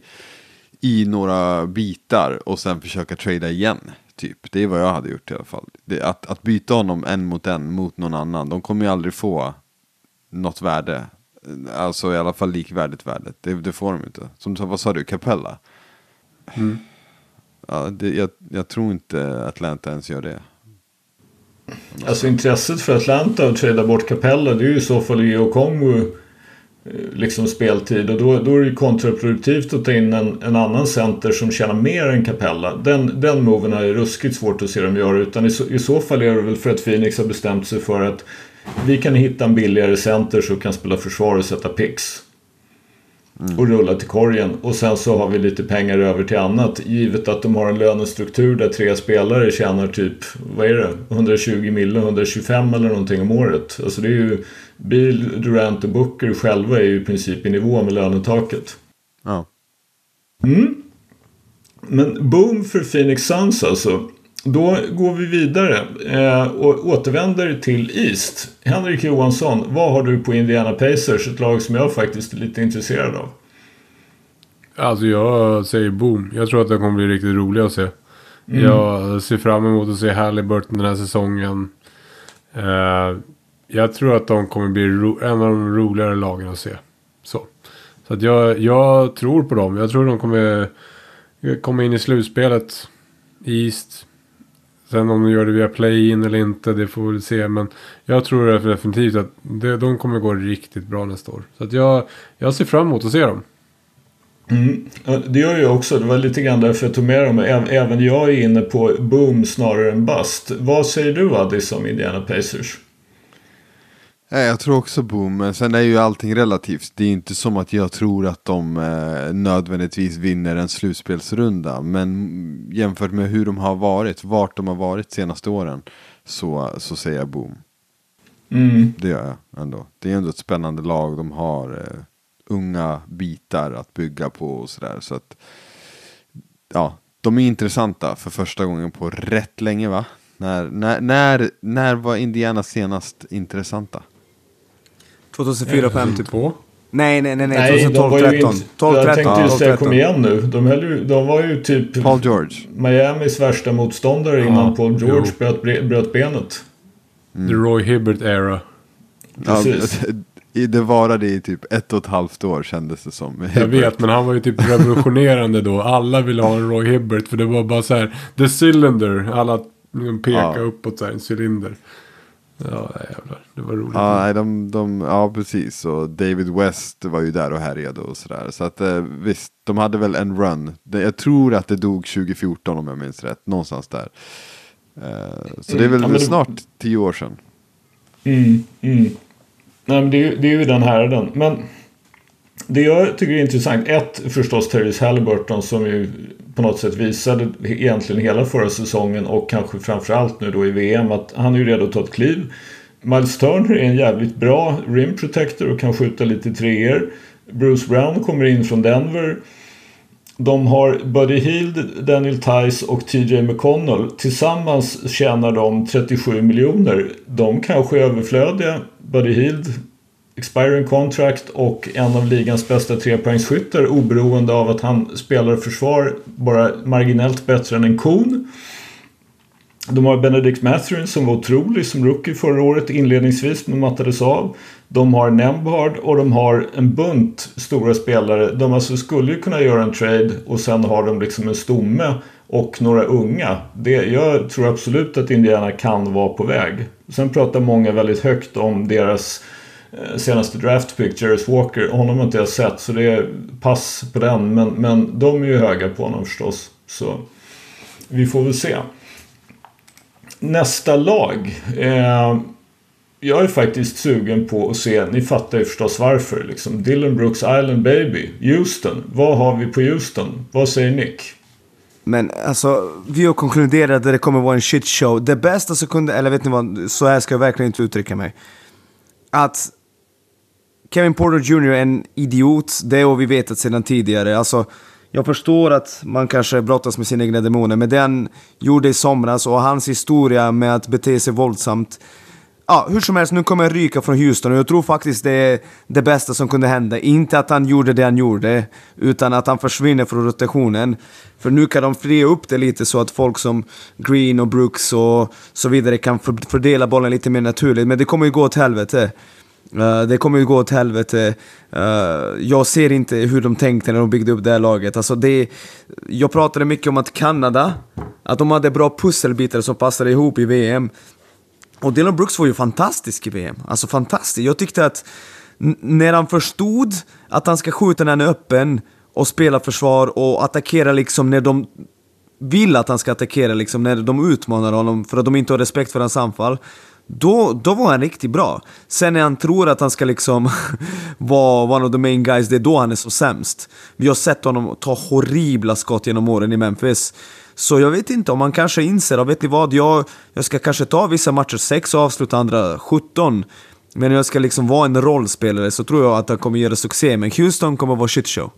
i några bitar och sen försöka trada igen. Typ. Det är vad jag hade gjort i alla fall. Det, att, att byta honom en mot en mot någon annan. De kommer ju aldrig få något värde. Alltså i alla fall likvärdigt värde. Det, det får de inte. Som vad sa du, Capella? Ja, det, jag, jag tror inte Atlanta ens gör det. Alltså intresset för Atlanta att trada bort Capella det är ju i så fall Geo Kongo eh, liksom speltid och då, då är det ju kontraproduktivt att ta in en, en annan center som tjänar mer än Capella. Den, den moven är ruskigt svårt att se dem göra utan i så, i så fall är det väl för att Phoenix har bestämt sig för att vi kan hitta en billigare center som kan spela försvar och sätta picks. Och rulla till korgen. Och sen så har vi lite pengar över till annat. Givet att de har en lönestruktur där tre spelare tjänar typ, vad är det? 120 mille, 125 eller någonting om året. Alltså det är ju, Bill, Durant och Booker själva är ju i princip i nivå med lönetaket. Ja. Men boom för Phoenix Suns alltså. Då går vi vidare eh, och återvänder till East. Henrik Johansson, vad har du på Indiana Pacers? Ett lag som jag faktiskt är lite intresserad av. Alltså jag säger boom. Jag tror att det kommer bli riktigt roligt att se. Jag ser fram emot att se Halliburton den här säsongen. Eh, jag tror att de kommer bli en av de roligare lagen att se. Så, så att jag, jag tror på dem. Jag tror de kommer komma in i slutspelet. East. Sen om de gör det via play-in eller inte, det får vi väl se. Men jag tror definitivt att det, de kommer gå riktigt bra nästa år. Så att jag, jag ser fram emot att se dem. Mm. Det gör jag också. Det var lite grann därför jag tog med dem. Även jag är inne på boom snarare än bust. Vad säger du Addis om Indiana Pacers? Nej, jag tror också boom, men sen är ju allting relativt. Det är inte som att jag tror att de eh, nödvändigtvis vinner en slutspelsrunda. Men jämfört med hur de har varit, vart de har varit senaste åren, så, så säger jag boom. Mm. Det gör jag ändå. Det är ändå ett spännande lag. De har eh, unga bitar att bygga på och sådär. Så att, ja, de är intressanta för första gången på rätt länge va? När, när, när, när var Indiana senast intressanta? 2004 5 typ. Två. Nej, nej, nej, nej. Nej, de 2012 var ju 13. inte... 12 jag 13. tänkte just 12, säga, kom 13. igen nu. De, höll ju, de var ju typ Paul George. Miamis värsta motståndare innan Ja, Paul George bröt, bröt benet. The Roy Hibbert era. Precis. Ja, det varade i typ ett och ett halvt år kändes det som. Jag vet, men han var ju typ revolutionerande då. Alla ville ha en Roy Hibbert. För det var bara så här, the cylinder. Alla liksom pekade Ja. uppåt så här, en cylinder. Ja, jävlar. Det var roligt. Ja, nej, de, de, ja, precis. Och David West var ju där och härjade och sådär. Så att eh, visst, de hade väl en run. Jag tror att det dog 2014 om jag minns rätt. Någonstans där. Eh, så det är Mm, väl ja, men det- snart tio år sedan. Mm, mm. Nej, men det, är, ju- det är ju den här den. Men det jag tycker är intressant. Ett förstås Therese Halliburton som ju på något sätt visade egentligen hela förra säsongen och kanske framförallt nu då i VM att han är ju redo att ta ett kliv. Miles Turner är en jävligt bra rim protector och kan skjuta lite treor. Bruce Brown kommer in från Denver. De har Buddy Hield, Daniel Tice och TJ McConnell. Tillsammans tjänar de 37 miljoner. De kanske är överflödiga. Buddy Hield, expiring contract och en av ligans bästa trepoängsskyttar oberoende av att han spelar försvar bara marginellt bättre än en kon. De har Benedict Mathurin som var otrolig som rookie förra året inledningsvis men mattades av. De har Nembhard och de har en bunt stora spelare. De alltså skulle ju kunna göra en trade och sen har de liksom en stomme och några unga. Det, jag tror absolut att Indiana kan vara på väg. Sen pratar många väldigt högt om deras eh, Eh, senaste draft pick, Jarris Walker. Honom har inte jag sett så det är pass på den. Men, men de är ju höga på honom förstås. Så vi får väl se. Nästa lag. Eh, jag är faktiskt sugen på att se, ni fattar ju förstås varför. Liksom. Dylan Brooks Island Baby. Houston. Vad har vi på Houston? Vad säger Nick? Men alltså, vi har konkluderat att det kommer vara en shit show. Det bästa som kunde, eller vet ni vad, så här ska jag verkligen inte uttrycka mig. Att Kevin Porter Jr är en idiot, det har vi vetat sedan tidigare. Alltså, jag förstår att man kanske brottas med sina egna demoner, men det han gjorde i somras och hans historia med att bete sig våldsamt. Ja, hur som helst, nu kommer jag ryka från Houston och jag tror faktiskt det är det bästa som kunde hända. Inte att han gjorde det han gjorde, utan att han försvinner från rotationen. För nu kan de fria upp det lite så att folk som Green och Brooks och så vidare kan fördela bollen lite mer naturligt. Men det kommer ju gå åt helvete. Eh, det kommer ju gå åt helvete. Uh, jag ser inte hur de tänkte när de byggde upp det här laget. Alltså det, jag pratade mycket om att Kanada, att de hade bra pusselbitar som passade ihop i VM. Och Dylan Brooks var ju fantastisk i VM. Alltså fantastisk. Jag tyckte att när han förstod att han ska skjuta när han är öppen och spela försvar och attackera liksom när de vill att han ska attackera liksom när de utmanar honom för att de inte har respekt för hans anfall. Då, då var han riktigt bra. Sen när han tror att han ska liksom vara one of the main guys, det är då han är så sämst. Vi har sett honom ta horribla skott genom åren i Memphis. Så jag vet inte om han kanske inser, och vet ni vad? Jag, jag ska kanske ta vissa matcher 6 och avsluta andra 17. Men om jag ska liksom vara en rollspelare så tror jag att han kommer göra succé. Men Houston kommer vara shitshow.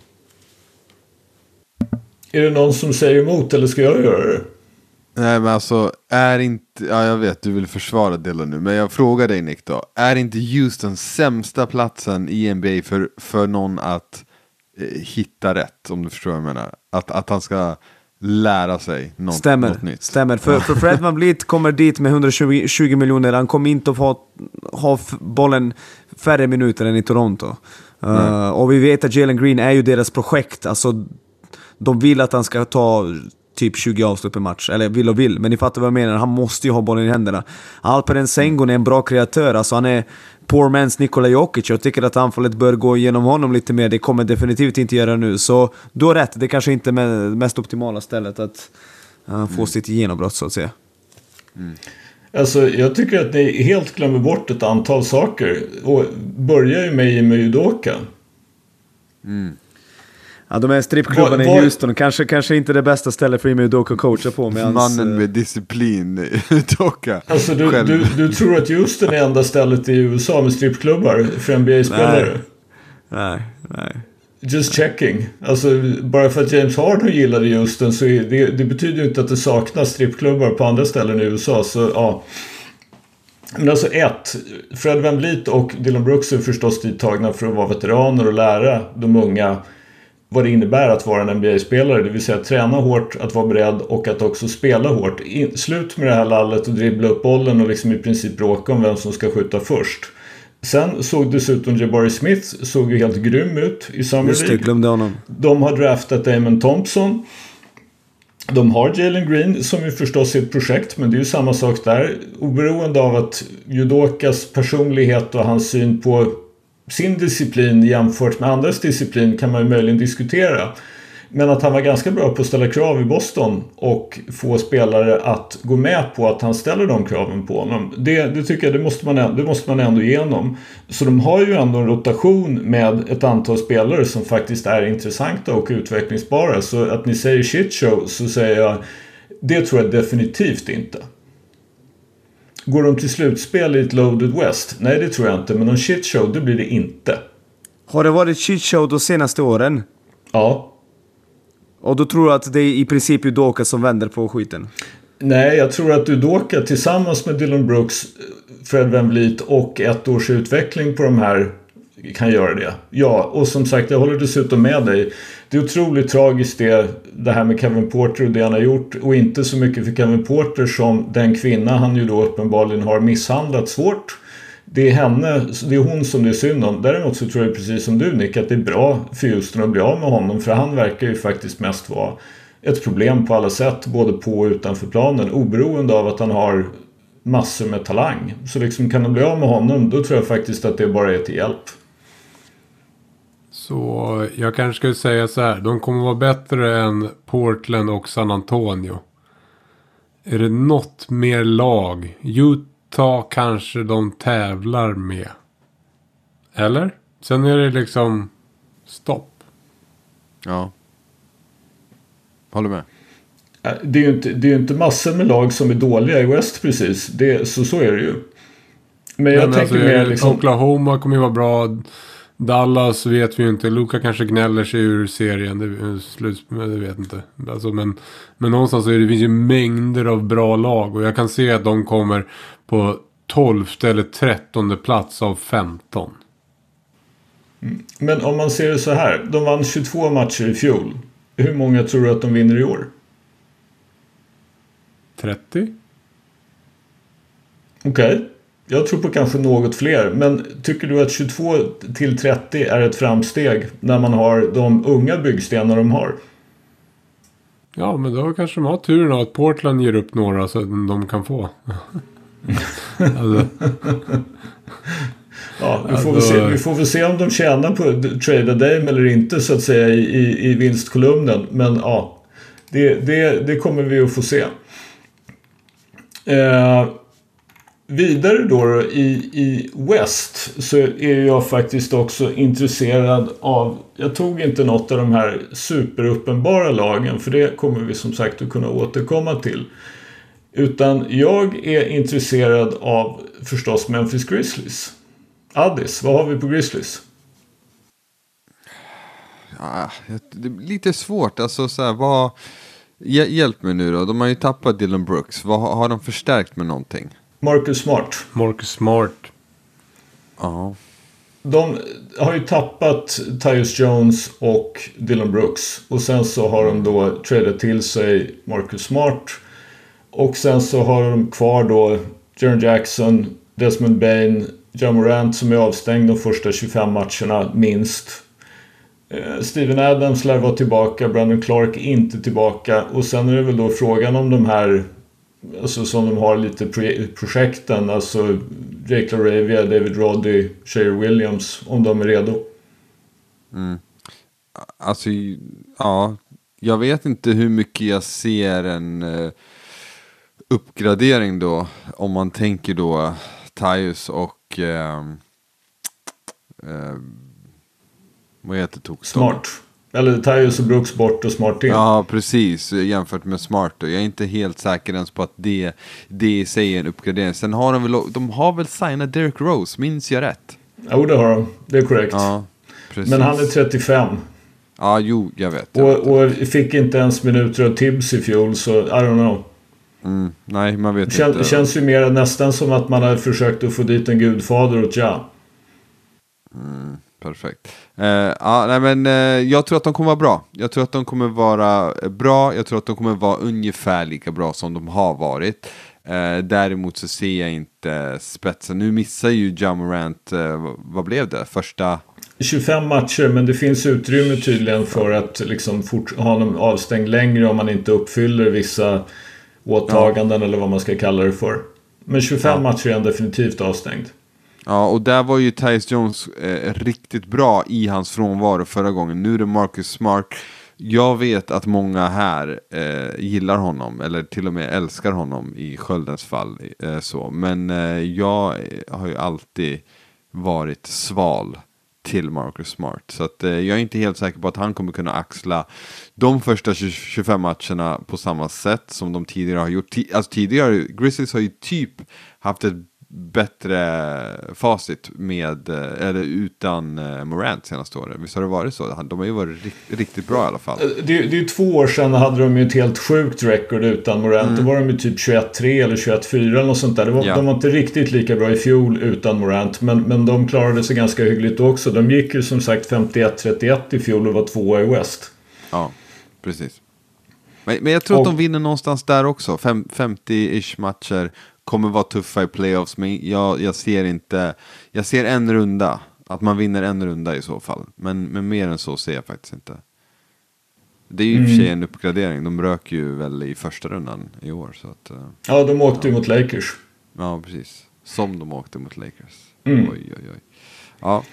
Är det någon som säger emot eller ska jag göra det? Nej men alltså, är inte, ja jag vet du vill försvara Dylan nu, men jag frågar dig Nick då. Är inte Houston sämsta platsen i NBA för, för någon att eh, hitta rätt, om du förstår vad jag menar? Att, att han ska lära sig något, Stämmer, något nytt. stämmer. För, för Fred Van Vliet kommer dit med 120 20 miljoner, han kommer inte att få ha bollen färre minuter än i Toronto. Uh, och vi vet att Jalen Green är ju deras projekt, alltså de vill att han ska ta typ 20 avslut per match, eller vill och vill, men ni fattar vad jag menar, han måste ju ha bollen i händerna. Alperen Sengun är en bra kreatör, alltså han är poor man's Nikola Jokic, jag tycker att anfallet bör gå igenom honom lite mer, det kommer definitivt inte göra nu. Så du har rätt, det kanske inte är me- mest optimala stället att uh, få sitt genombrott så att säga. Alltså, jag tycker att ni helt glömmer bort ett antal saker. Och börjar ju med Jimmy Udoka. Ja, de här strippklubbarna i Houston, kanske, kanske inte det bästa stället för Imi Udoka att coacha på med hans... Mannen eh, med disciplin, Doka. Alltså, du, Själv. du, du tror att Houston är enda stället i USA med strippklubbar för NBA-spelare? Nej, nej. Just checking. Alltså, bara för att James Harden gillade Houston så det, det betyder ju inte att det saknas strippklubbar på andra ställen i USA. Så ja. Men alltså ett, Fred VanVleet och Dylan Brooks är förstås dittagna för att vara veteraner och lära de unga vad det innebär att vara en NBA-spelare. Det vill säga träna hårt, att vara beredd och att också spela hårt. In, slut med det här lallet och dribbla upp bollen och liksom i princip bråka om vem som ska skjuta först. Sen såg dessutom Jabari Smith såg ju helt grym ut i Summer Just det, glömde honom. De har draftat Damon Thompson. De har Jalen Green som ju förstås är ett projekt men det är ju samma sak där. Oberoende av att Judokas personlighet och hans syn på sin disciplin jämfört med andras disciplin kan man ju möjligen diskutera. Men att han var ganska bra på att ställa krav i Boston och få spelare att gå med på att han ställer de kraven på honom. Det, det tycker jag det måste, man, det måste man ändå igenom. Så de har ju ändå en rotation med ett antal spelare som faktiskt är intressanta och utvecklingsbara. Så att ni säger shit show, så säger jag det tror jag definitivt inte. Går de till slutspel i ett loaded West? Nej, det tror jag inte. Men någon shitshow, det blir det inte. Har det varit shitshow de senaste åren? Ja. Och då tror du att det är i princip Udoka som vänder på skiten? Nej, jag tror att Udoka tillsammans med Dylan Brooks, Fred VanVleet och ett års utveckling på de här kan göra det. Ja, och som sagt, jag håller dessutom med dig. Det är otroligt tragiskt det, det här med Kevin Porter och det han har gjort. Och inte så mycket för Kevin Porter som den kvinna han ju då uppenbarligen har misshandlat svårt. Det är henne, det är hon som det är synd om. Däremot så tror jag precis som du Nick att det är bra för Houston att bli av med honom. För han verkar ju faktiskt mest vara ett problem på alla sätt. Både på och utanför planen. Oberoende av att han har massor med talang. Så liksom kan de bli av med honom då tror jag faktiskt att det bara är till hjälp. Så jag kanske skulle säga så här. De kommer vara bättre än Portland och San Antonio. Är det något mer lag? Utah kanske de tävlar med. Eller? Sen är det liksom stopp. Ja. Håller med. Äh, Det är ju inte, det är inte massor med lag som är dåliga i West precis. Det, så, så är det ju. Men jag Men tänker alltså, mer liksom... Oklahoma kommer ju vara bra. Dallas vet vi ju inte. Luka kanske gnäller sig ur serien. Det, slut, men det vet inte. Alltså, men, men någonstans så är det, det finns ju mängder av bra lag. Och jag kan se att de kommer på 12 eller 13 plats av 15. Men om man ser det så här. De vann 22 matcher i fjol. Hur många tror du att de vinner i år? 30? Okej. Jag tror på kanske något fler. Men tycker du att 22 till 30 är ett framsteg när man har de unga byggstenar de har? Ja, men då kanske de har turen att Portland ger upp några så att de kan få. alltså, Ja, vi får, Alltså- se, vi får väl se om de tjänar på att trada Dame eller inte så att säga i, i, i vinstkolumnen. Men ja, det, det, det kommer vi att få se. Eh, vidare då, i, i West så är jag faktiskt också intresserad av, jag tog inte något av de här superuppenbara lagen för det kommer vi som sagt att kunna återkomma till. Utan jag är intresserad av förstås Memphis Grizzlies. Addis, vad har vi på Grizzlies? Ja, det är lite svårt. Alltså, så här, vad... Hjälp mig nu då. De har ju tappat Dylan Brooks. Vad, har de förstärkt med någonting? Marcus Smart. Marcus Smart. Ja. De har ju tappat Tyus Jones och Dylan Brooks. Och sen så har de då tradat till sig Marcus Smart. Och sen så har de kvar då Jaron Jackson, Desmond Bain, John Morant som är avstängd de första 25 matcherna minst. Eh, Steven Adams lär vara tillbaka, Brandon Clark inte tillbaka. Och sen är det väl då frågan om de här Alltså som de har lite pro- projekten, alltså Jake LaRavia, David Roddy, Shea Williams, om de är redo. Alltså, ja. Jag vet inte hur mycket jag ser en eh, uppgradering då. Om man tänker då Tyus och... Eh, eh, vad heter tok? Smart. Eller Tyus och Brooks bort och Smart in. Ja, precis. Jämfört med Smart. då. Jag är inte helt säker ens på att det, det i sig är en uppgradering. Sen har de väl, de har väl signat Derek Rose, minns jag rätt? Jo, det har de. Det är korrekt. Ja. Men han är 35. Ja, jo, jag vet. Jag Och, vet. och fick inte ens minuter av Tibbs i fjol, så I don't know. Mm, nej, man vet Kän, inte. Känns ju mer nästan som att man har försökt att få dit en gudfader åt Ja. Perfekt. Eh, ja, nej, men, eh, jag tror att de kommer vara bra. Jag tror att de kommer vara eh, bra. Jag tror att de kommer vara ungefär lika bra som de har varit. Eh, däremot så ser jag inte spetsen. Nu missar ju Jamorant, eh, vad blev det? Första... 25 matcher, men det finns utrymme tydligen för att liksom fort, ha honom avstängd längre om man inte uppfyller vissa åtaganden eller vad man ska kalla det för. Men 25 Ja. matcher är han definitivt avstängd. Ja, och där var ju Tyus Jones eh, riktigt bra i hans frånvaro förra gången. Nu är det Marcus Smart. Jag vet att många här eh, gillar honom, eller till och med älskar honom i Sköldens fall. Eh, så. Men eh, jag eh, har ju alltid varit sval till Marcus Smart. Så att, eh, jag är inte helt säker på att han kommer kunna axla de första 20, 25 matcherna på samma sätt som de tidigare har gjort. T alltså tidigare, Grizzlies har ju typ haft ett bättre facit med, eh, eller utan eh, Morant senaste året. Visst har det varit så? De har ju varit rikt, riktigt bra i alla fall. Eh, Det, det är ju två år sedan hade de ju ett helt sjukt record utan Morant. Då var de ju typ 21-3 eller 21-4 eller något sånt där. Var, Mm. Ja. De var inte riktigt lika bra i fjol utan Morant. Men, men de klarade sig ganska hyggligt också. De gick ju som sagt 51-31 i fjol och var tvåa i West. Ja, precis. Men, men jag tror att Och- de vinner någonstans där också. Fem, 50-ish matcher. Kommer vara tuffa i playoffs. Men jag, jag ser inte. Jag ser en runda. Att man vinner en runda i så fall. Men, men mer än så ser jag faktiskt inte. Det är ju i och för sig en uppgradering. De rök ju väl i första rundan i år. Så att, eh, Ja, de åkte ju mot Lakers. ja, precis. Som de åkte mot Lakers. Mm. Oj, oj, oj. Ja,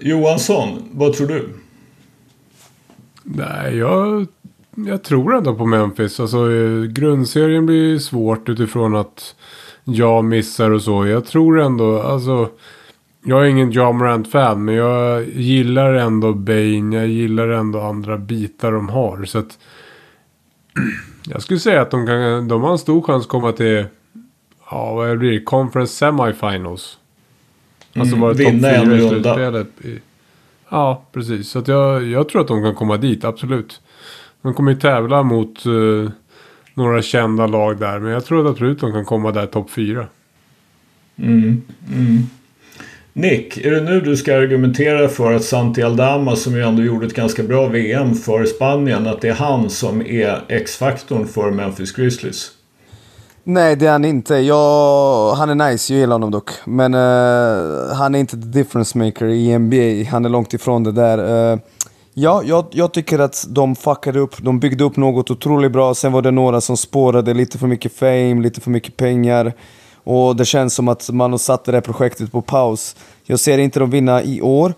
Johansson, vad tror du? Nej, jag, jag tror ändå på Memphis. Alltså, eh, grundserien blir svårt utifrån att jag missar och så. Jag tror ändå, alltså. Jag är ingen John Morant-fan, men jag gillar ändå Bane. Jag gillar ändå andra bitar de har. Så att jag skulle säga att de, kan, de har en stor chans att komma till, ja vad blir det, Conference Semifinals. Alltså Mm, vara topp vinna en runda. Ja, precis. Så jag, jag tror att de kan komma dit, absolut. De kommer ju tävla mot eh, några kända lag där. Men jag tror att absolut de kan komma där topp fyra. Mm, mm. Nick, är det nu du ska argumentera för att Santi Aldama som ju ändå gjorde ett ganska bra VM för Spanien, att det är han som är X-faktorn för Memphis Grizzlies? Nej, det är han inte. Jag, han är nice, jag gillar honom dock. Men eh, han är inte the difference maker i NBA. Han är långt ifrån det där. Eh, ja, jag, jag tycker att de fuckade upp. De byggde upp något otroligt bra. Sen var det några som spårade lite för mycket fame, lite för mycket pengar. Och det känns som att man har satt det här projektet på paus. Jag ser inte dem vinna i år.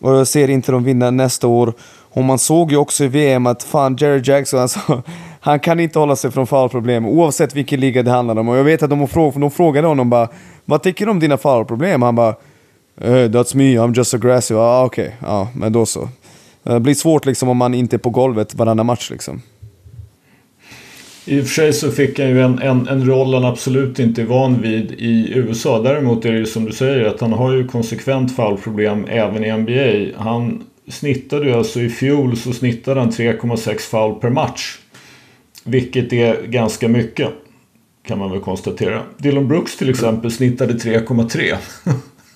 Och jag ser inte dem vinna nästa år. Och man såg ju också i VM att fan, Jerry Jackson, alltså, han kan inte hålla sig från foulproblem oavsett vilken liga det handlar om. Och jag vet att de, fråg de frågade honom bara Vad tycker du om dina foulproblem? Han bara eh, That's me, I'm just aggressive. Ah, Okej, ja, men då så. Eh, Det blir svårt liksom om man inte är på golvet varannan match liksom. I och för sig så fick han ju en, en, en roll han absolut inte är van vid i USA. Däremot är det ju som du säger att han har ju konsekvent foulproblem även i NBA. Han snittade ju alltså i fjol så snittade han 3,6 foul per match. Vilket är ganska mycket. Kan man väl konstatera. Dylan Brooks till exempel snittade 3,3.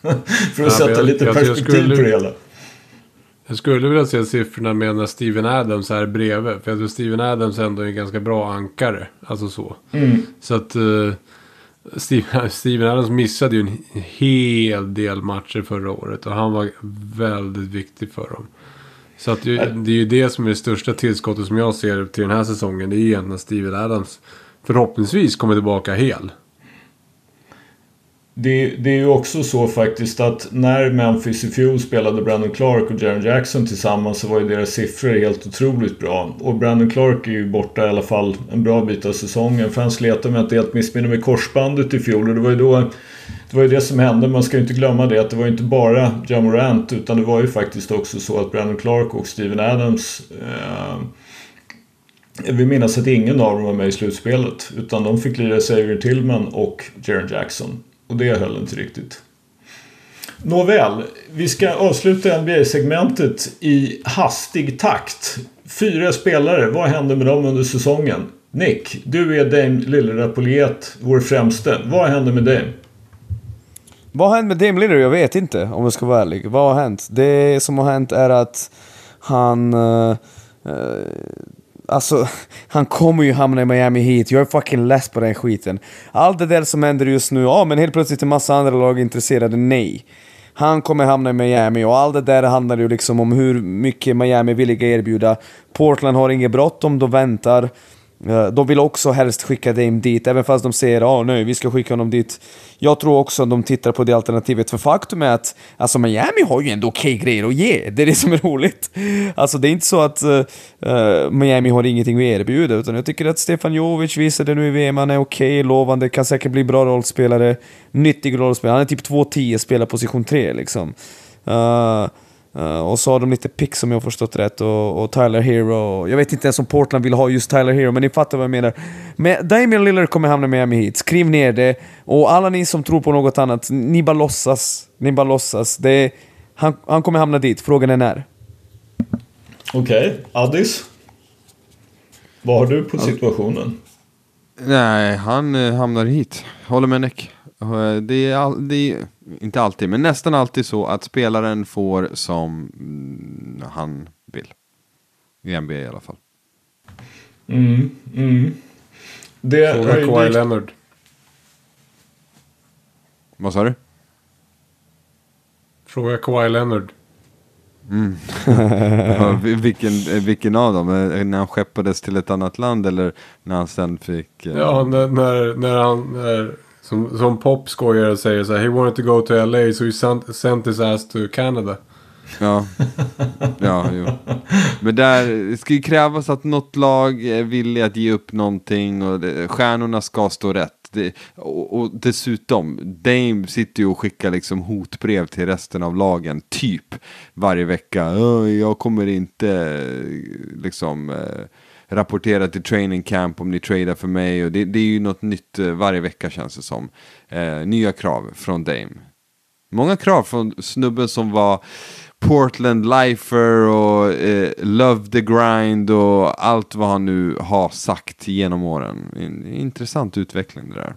För att Ja, sätta jag- lite jag- jag perspektiv skulle- på det hela. Jag skulle vilja se siffrorna med när Steven Adams är bredvid. För jag tror Steven Adams ändå är en ganska bra ankare. Alltså så. Mm. Så att uh, Steven, Steven Adams missade ju en hel del matcher förra året. Och han var väldigt viktig för dem. Så att det, det är ju det som är det största tillskottet som jag ser till den här säsongen. Det är ju egentligen att Steven Adams förhoppningsvis kommer tillbaka hel. Det, det är ju också så faktiskt att när Memphis i fjol spelade Brandon Clark och Jaron Jackson tillsammans så var ju deras siffror helt otroligt bra. Och Brandon Clark är ju borta i alla fall en bra bit av säsongen. För han slet om jag inte helt missminner mig korsbandet i fjol. Och det var ju då det var ju det som hände. Man ska ju inte glömma det att det var ju inte bara Jamorant utan det var ju faktiskt också så att Brandon Clark och Steven Adams eh, jag vill minnas att ingen av dem var med i slutspelet. Utan de fick lira Xavier Tillman och Jaron Jackson. Och det höll inte riktigt. Nåväl, vi ska avsluta NBA-segmentet i hastig takt. Fyra spelare, vad händer med dem under säsongen? Nick, du är Dame Lillerapoliet, vår främste. Vad händer med Dame? Vad har hänt med Dame Lillard? Jag vet inte om jag ska vara ärlig. Vad har hänt? Det som har hänt är att han... Uh, uh, alltså, han kommer ju hamna i Miami Heat. Jag är fucking less på den skiten. Allt det där som händer just nu, ja men helt plötsligt är massa andra lag intresserade, nej. Han kommer hamna i Miami och allt det där handlar ju liksom om hur mycket Miami är villiga erbjuda. Portland har inget bråttom, de väntar. Eh, de vill också helst skicka Dame dit, även fast de säger att oh, nej, vi ska skicka honom dit. Jag tror också att de tittar på det alternativet, för faktum är att alltså Miami har ju ändå okej okay grejer att ge. Det är det som är roligt. Alltså det är inte så att uh, Miami har ingenting att erbjuda, utan jag tycker att Stefan Jovic visade nu i VM, han är okej, okay, lovande, kan säkert bli bra rollspelare, nyttig rollspelare. Han är typ 2-10, spelar position 3 liksom. Uh, Uh, och så har de lite pick som jag har förstått rätt och, och, Tyler Hero. Jag vet inte ens om Portland vill ha just Tyler Hero, men ni fattar vad jag menar. Men Damian Lillard kommer hamna med Miami Heat. Skriv ner det. Och alla ni som tror på något annat, ni bara låtsas. Ni bara låtsas. Det han, han kommer hamna dit. Frågan är när. Okej, okay. Addis? Vad har du på situationen? Nej, han eh, hamnar hit. Håller med Nick. Eh, det är, all, det är, inte alltid, men nästan alltid så att spelaren får som mm, han vill. I NBA i alla fall. Mm, mm. Det Fråga Kawhi Leonard. Vad sa du? Fråga Kawhi Leonard. Mm. ja, vilken, vilken av dem? Eh, när han skeppades till ett annat land eller när han sen fick... Eh... Ja, när, när, när han... När som, som Pop skojar och säger så här, he wanted to go to LA so he sent, sent his ass to Canada. Ja, ja jo. Men där ska ju krävas att något lag är villig att ge upp någonting och det, stjärnorna ska stå rätt. Det, och, och, dessutom, Dame sitter ju och skickar liksom hotbrev till resten av lagen, typ varje vecka. Jag kommer inte liksom eh, rapportera till training camp om ni tradar för mig. Och det, det är ju något nytt eh, varje vecka känns det som. Eh, nya krav från Dame. Många krav från snubben som var Portland Lifer och eh, Love the Grind och allt vad han nu har sagt genom åren. intressant utveckling det där.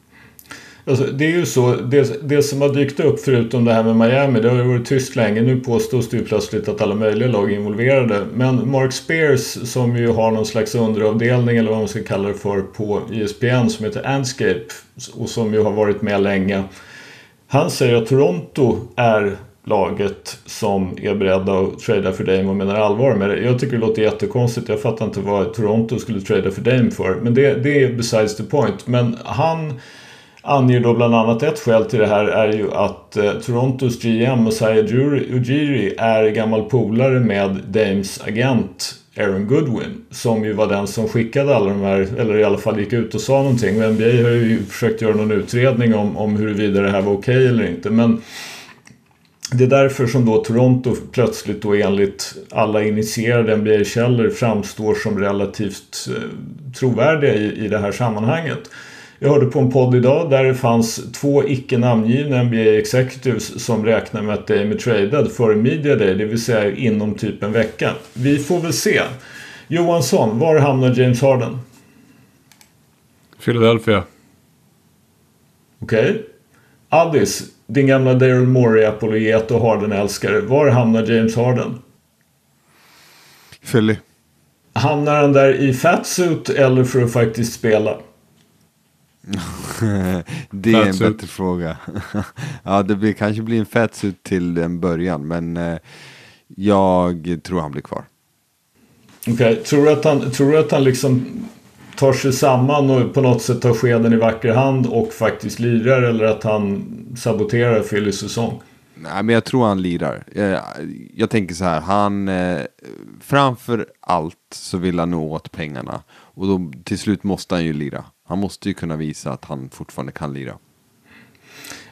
Alltså, det är ju så, det, det som har dykt upp förutom det här med Miami, det har ju varit tyst länge. Nu påstås det ju plötsligt att alla möjliga lag är involverade. Men Mark Spears som ju har någon slags underavdelning eller vad man ska kalla det för på ESPN som heter Anscape och som ju har varit med länge. Han säger att Toronto är laget som är beredda att trada för Dame och menar allvar med det. Jag tycker det låter jättekonstigt. Jag fattar inte vad Toronto skulle trada för Dame för. Men det, det är besides the point. Men han anger då bland annat ett skäl till det här är ju att eh, Torontos GM Messiah Ujiri är gammal polare med Dames agent Aaron Goodwin som ju var den som skickade alla de här, eller i alla fall gick ut och sa någonting. Och NBA har ju försökt göra någon utredning om, om huruvida det här var okej okay eller inte. Men det är därför som då Toronto plötsligt då enligt alla initierade NBA-källor framstår som relativt eh, trovärdiga i, i det här sammanhanget. Jag hörde på en podd idag där det fanns två icke namngivna NBA Executives som räknar med att Dame är traded före Media Day, det vill säga inom typ en vecka. Vi får väl se. Johansson, var hamnar James Harden? Philadelphia. Okej. Okay. Addis, din gamla Daryl Morey-apologet och Harden-älskare. Var hamnar James Harden? Philly. Hamnar han där i fatsuit eller för att faktiskt spela? det är en bättre fråga. ja, det blir, kanske blir en fatsuit till en början, men eh, jag tror han blir kvar. Okej, okay. tror, du att han, tror du att han liksom tar sig samman och på något sätt tar skeden i vacker hand och faktiskt lirar eller att han saboterar Phillies säsong? Nej, men jag tror han lirar. Jag, jag tänker så här, han eh, framför allt så vill han nå åt pengarna och då till slut måste han ju lira. Han måste ju kunna visa att han fortfarande kan lira.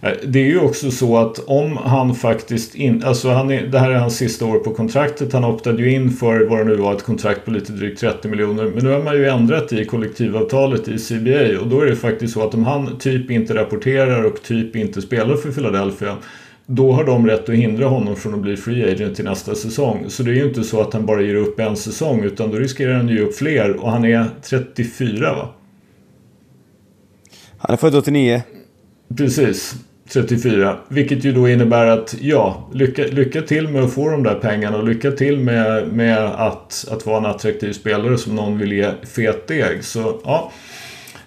Eh, det är ju också så att om han faktiskt in, alltså han är, det här är hans sista år på kontraktet. Han optade ju in för vad det nu var ett kontrakt på lite drygt 30 miljoner. Men nu har man ju ändrat i kollektivavtalet i CBA och då är det faktiskt så att om han typ inte rapporterar och typ inte spelar för Philadelphia då har de rätt att hindra honom från att bli free agent till nästa säsong. Så det är ju inte så att han bara ger upp en säsong utan då riskerar han att ge upp fler och han är 34 va? Han är född 89. Precis. 34. Vilket ju då innebär att ja, lycka, lycka till med att få de där pengarna och lycka till med, med att, att vara en attraktiv spelare som någon vill ge fet deg. Så ja,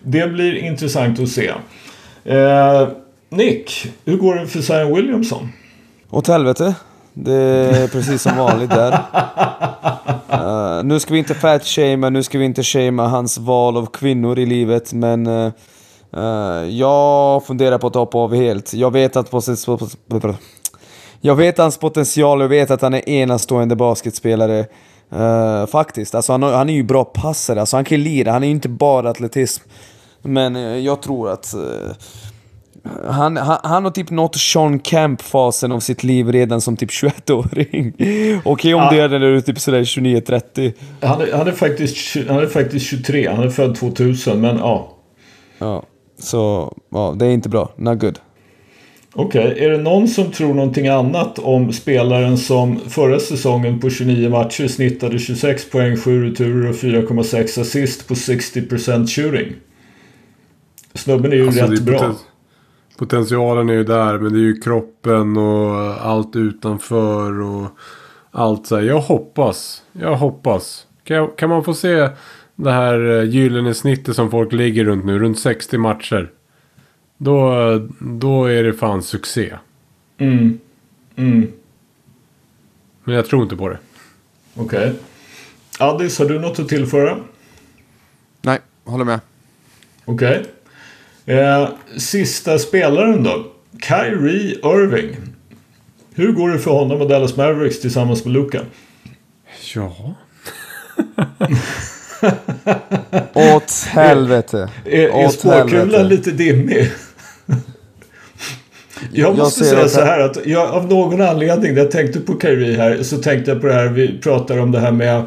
det blir intressant att se. Eh, Nick, hur går det för Zion Williamson? Åt helvete. Det är precis som vanligt där. Uh, nu ska vi inte fat-shamea, nu ska vi inte shamea hans val av kvinnor i livet, men uh, uh, jag funderar på att hoppa av helt. Jag vet att jag vet hans potential, jag vet att han är enastående basketspelare. Faktiskt, alltså han, han är ju bra passare, alltså han kan lira, han är ju inte bara atletism. Men jag tror att han, han, han har typ nått Sean Camp-fasen av sitt liv redan som typ 21-åring. Okej okay, om ja. det är när du är typ sådär 29-30. Han, är, han, är faktiskt, han är faktiskt 23, han är född 2000, men ja. Ja, så ja, det är inte bra. Not good. Okej, okay. är det någon som tror någonting annat om spelaren som förra säsongen på 29 matcher snittade 26 poäng, 7 returer och 4,6 assist på 60% shooting? Snubben är ju alltså, rätt bra. Potentialen är ju där men det är ju kroppen och allt utanför och allt så här. Jag hoppas, jag hoppas. Kan, kan man få se det här eh, gyllene snittet som folk ligger runt nu, runt 60 matcher. Då, då är det fan succé. Mm. Mm. Men jag tror inte på det. Okej. Okay. Addis, har du något att tillföra? Nej, håller med. Okej. Okay. Eh, sista spelaren då. Kyrie Irving. Hur går det för honom och Dallas Mavericks tillsammans med Luka? Ja. Åt helvete. Är, är spåkulan lite dimmig? Jag måste jag säga så här att jag, av någon anledning när jag tänkte på Kyrie här så tänkte jag på det här vi pratar om det här med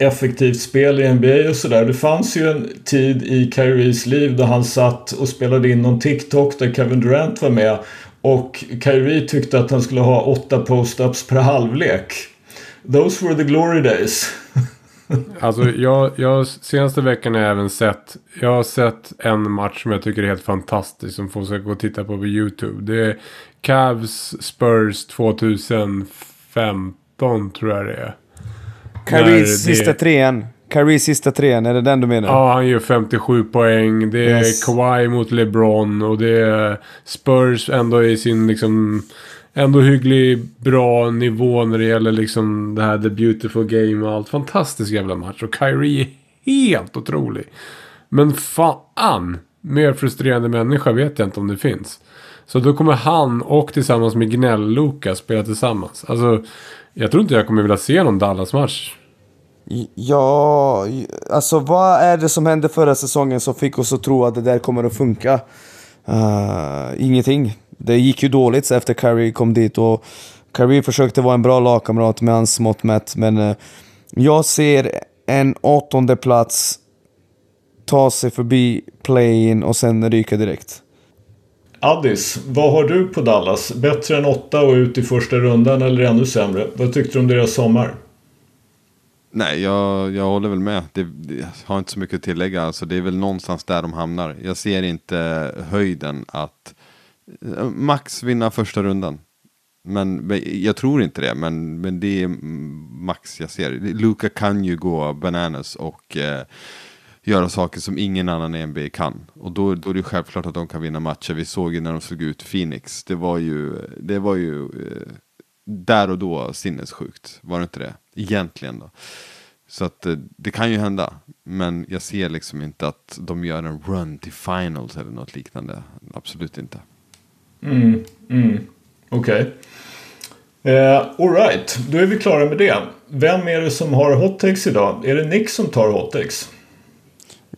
effektivt spel i NBA och sådär. Det fanns ju en tid i Kyries liv då han satt och spelade in någon TikTok där Kevin Durant var med. Och Kyrie tyckte att han skulle ha åtta post-ups per halvlek. Those were the glory days. alltså jag, jag senaste veckan har jag även sett. Jag har sett en match som jag tycker är helt fantastisk. Som folk ska gå och titta på på YouTube. Det är Cavs Spurs 2015 tror jag det är. Kyries sista det... trean. Kyries sista trean, är det den du menar? Ja, han gör 57 poäng. Det är yes. Kawhi mot LeBron och det är Spurs ändå i sin liksom... Ändå hygglig bra nivå när det gäller liksom det här The Beautiful Game och allt. Fantastisk jävla match. Och Kyrie är helt otrolig. Men fan! Mer frustrerande människa vet jag inte om det finns. Så då kommer han och tillsammans med Gnäll-Luka spela tillsammans. Alltså, jag tror inte jag kommer vilja se någon Dallas-match. Ja, alltså vad är det som hände förra säsongen som fick oss att tro att det där kommer att funka? Uh, ingenting. Det gick ju dåligt efter Curry kom dit och Curry försökte vara en bra lagkamrat med hans mått mätt men uh, jag ser en åttonde plats ta sig förbi play-in och sen ryka direkt. Addis, vad har du på Dallas? Bättre än åtta och ut i första rundan eller ännu sämre? Vad tyckte du om deras sommar? Nej, jag, jag håller väl med. Det, jag har inte så mycket att tillägga. Alltså, det är väl någonstans där de hamnar. Jag ser inte höjden att eh, max vinna första rundan. Men jag tror inte det, men, men det är max jag ser. Luka kan ju gå bananas och eh, göra saker som ingen annan i NBA kan. Och då, då är det självklart att de kan vinna matcher. Vi såg ju när de slog ut Phoenix. Det var ju, det var ju eh, där och då sinnessjukt. Var det inte det? Egentligen då. Så att eh, det kan ju hända. Men jag ser liksom inte att de gör en run till finals eller något liknande. Absolut inte. Mm, mm. Okej. Okay. Eh, Alright, då är vi klara med det. Vem är det som har hot takes idag? Är det Nick som tar hot takes?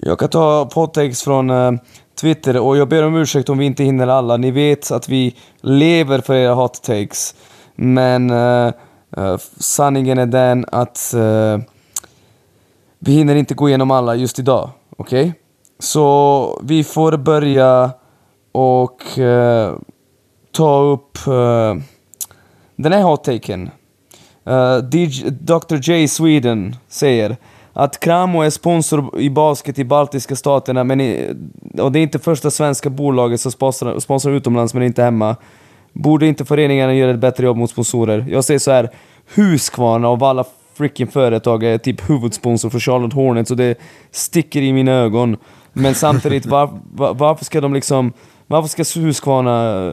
Jag kan ta påtext från eh, Twitter och jag ber om ursäkt om vi inte hinner alla. Ni vet att vi lever för era hot takes. Men uh, uh, sanningen är den att vi hinner inte gå igenom alla just idag. Okej? Okay? Så vi får börja och ta upp uh, den här hot-taken. Uh, Dr J Sweden säger att Kramo är sponsor i basket i baltiska staterna, men i, och det är inte första svenska bolaget som sponsrar, sponsrar utomlands men inte hemma. Borde inte föreningarna göra ett bättre jobb mot sponsorer? Jag säger så här, Husqvarna av alla freaking företag är typ huvudsponsor för Charlotte Hornets och det sticker i mina ögon. Men samtidigt, var, var, varför ska de liksom... Varför ska Husqvarna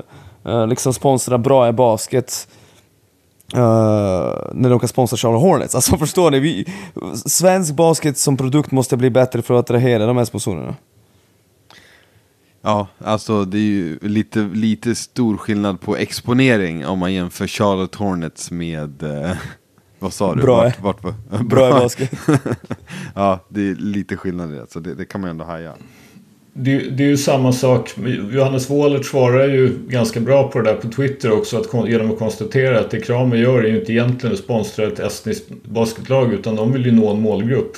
uh, liksom sponsra bra i basket? Uh, när de kan sponsra Charlotte Hornets. Alltså förstår ni? Vi, svensk basket som produkt måste bli bättre för att attrahera de här sponsorerna. Ja, alltså det är ju lite, lite stor skillnad på exponering om man jämför Charlotte Hornets med eh, vad sa du? Bra, vart, vart, vart, bra i basket. ja, det är lite skillnad i det, så det, det kan man ändå haja. Det, det, är ju samma sak. Johannes Wåhlert svarar ju ganska bra på det där på Twitter också. Att, genom att konstatera att det Kramer gör är ju inte egentligen att sponsra ett estniskt basketlag utan de vill ju nå en målgrupp.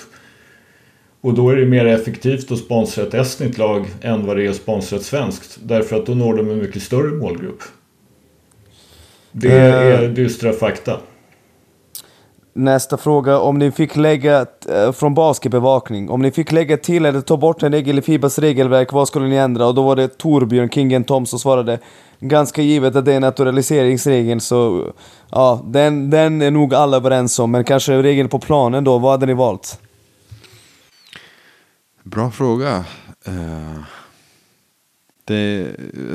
Och då är det mer effektivt att sponsra ett estniskt lag än vad det är att sponsra ett svenskt. Därför att då når de en mycket större målgrupp. Det är uh, dystra fakta. Nästa fråga, om ni fick lägga, äh, från basketbevakning, om ni fick lägga till eller ta bort en regel i Fibas regelverk, vad skulle ni ändra? Och då var det Torbjörn Kingen Tom som svarade ganska givet att det är naturaliseringsregeln så ja, den, den är nog alla överens om, men kanske regeln på planen då, vad hade ni valt? Bra fråga. Uh, det,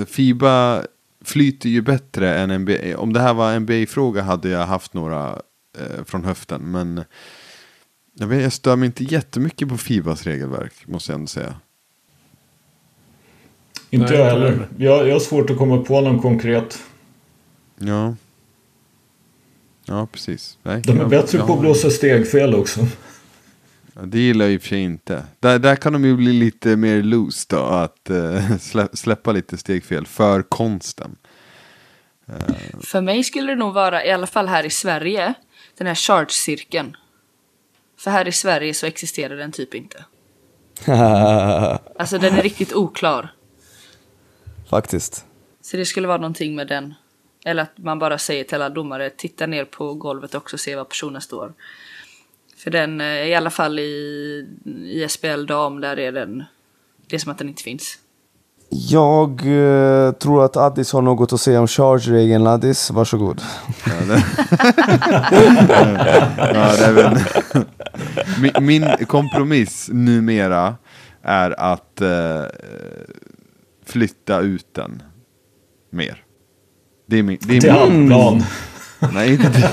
Fiba flyter ju bättre än NBA. Om det här var NBA-fråga hade jag haft några uh, från höften. Men jag, vet, jag stör mig inte jättemycket på Fibas regelverk, måste jag ändå säga. Inte jag heller. Jag, jag har svårt att komma på någon konkret. Ja. Ja, precis. Nej, De är bättre på att blåsa stegfel också. Ja, det gillar jag i och för sig inte. Där, där kan de ju bli lite mer loose då. Att uh, släppa lite stegfel för konsten. Uh. För mig skulle det nog vara, i alla fall här i Sverige, den här charge-cirkeln. För här i Sverige så existerar den typ inte. alltså den är riktigt oklar. Faktiskt. Så det skulle vara någonting med den. Eller att man bara säger till alla domare, titta ner på golvet också och se var personen står. För den, eh, i alla fall i, i SPL dam, där är den, det är som att den inte finns. Jag eh, tror att Addis har något att säga om charge-regeln. Addis, varsågod. Ja, det... ja, det är väl... min, min kompromiss numera är att eh, flytta ut den mer. Det är min, det är Till min... plan. Nej, inte det.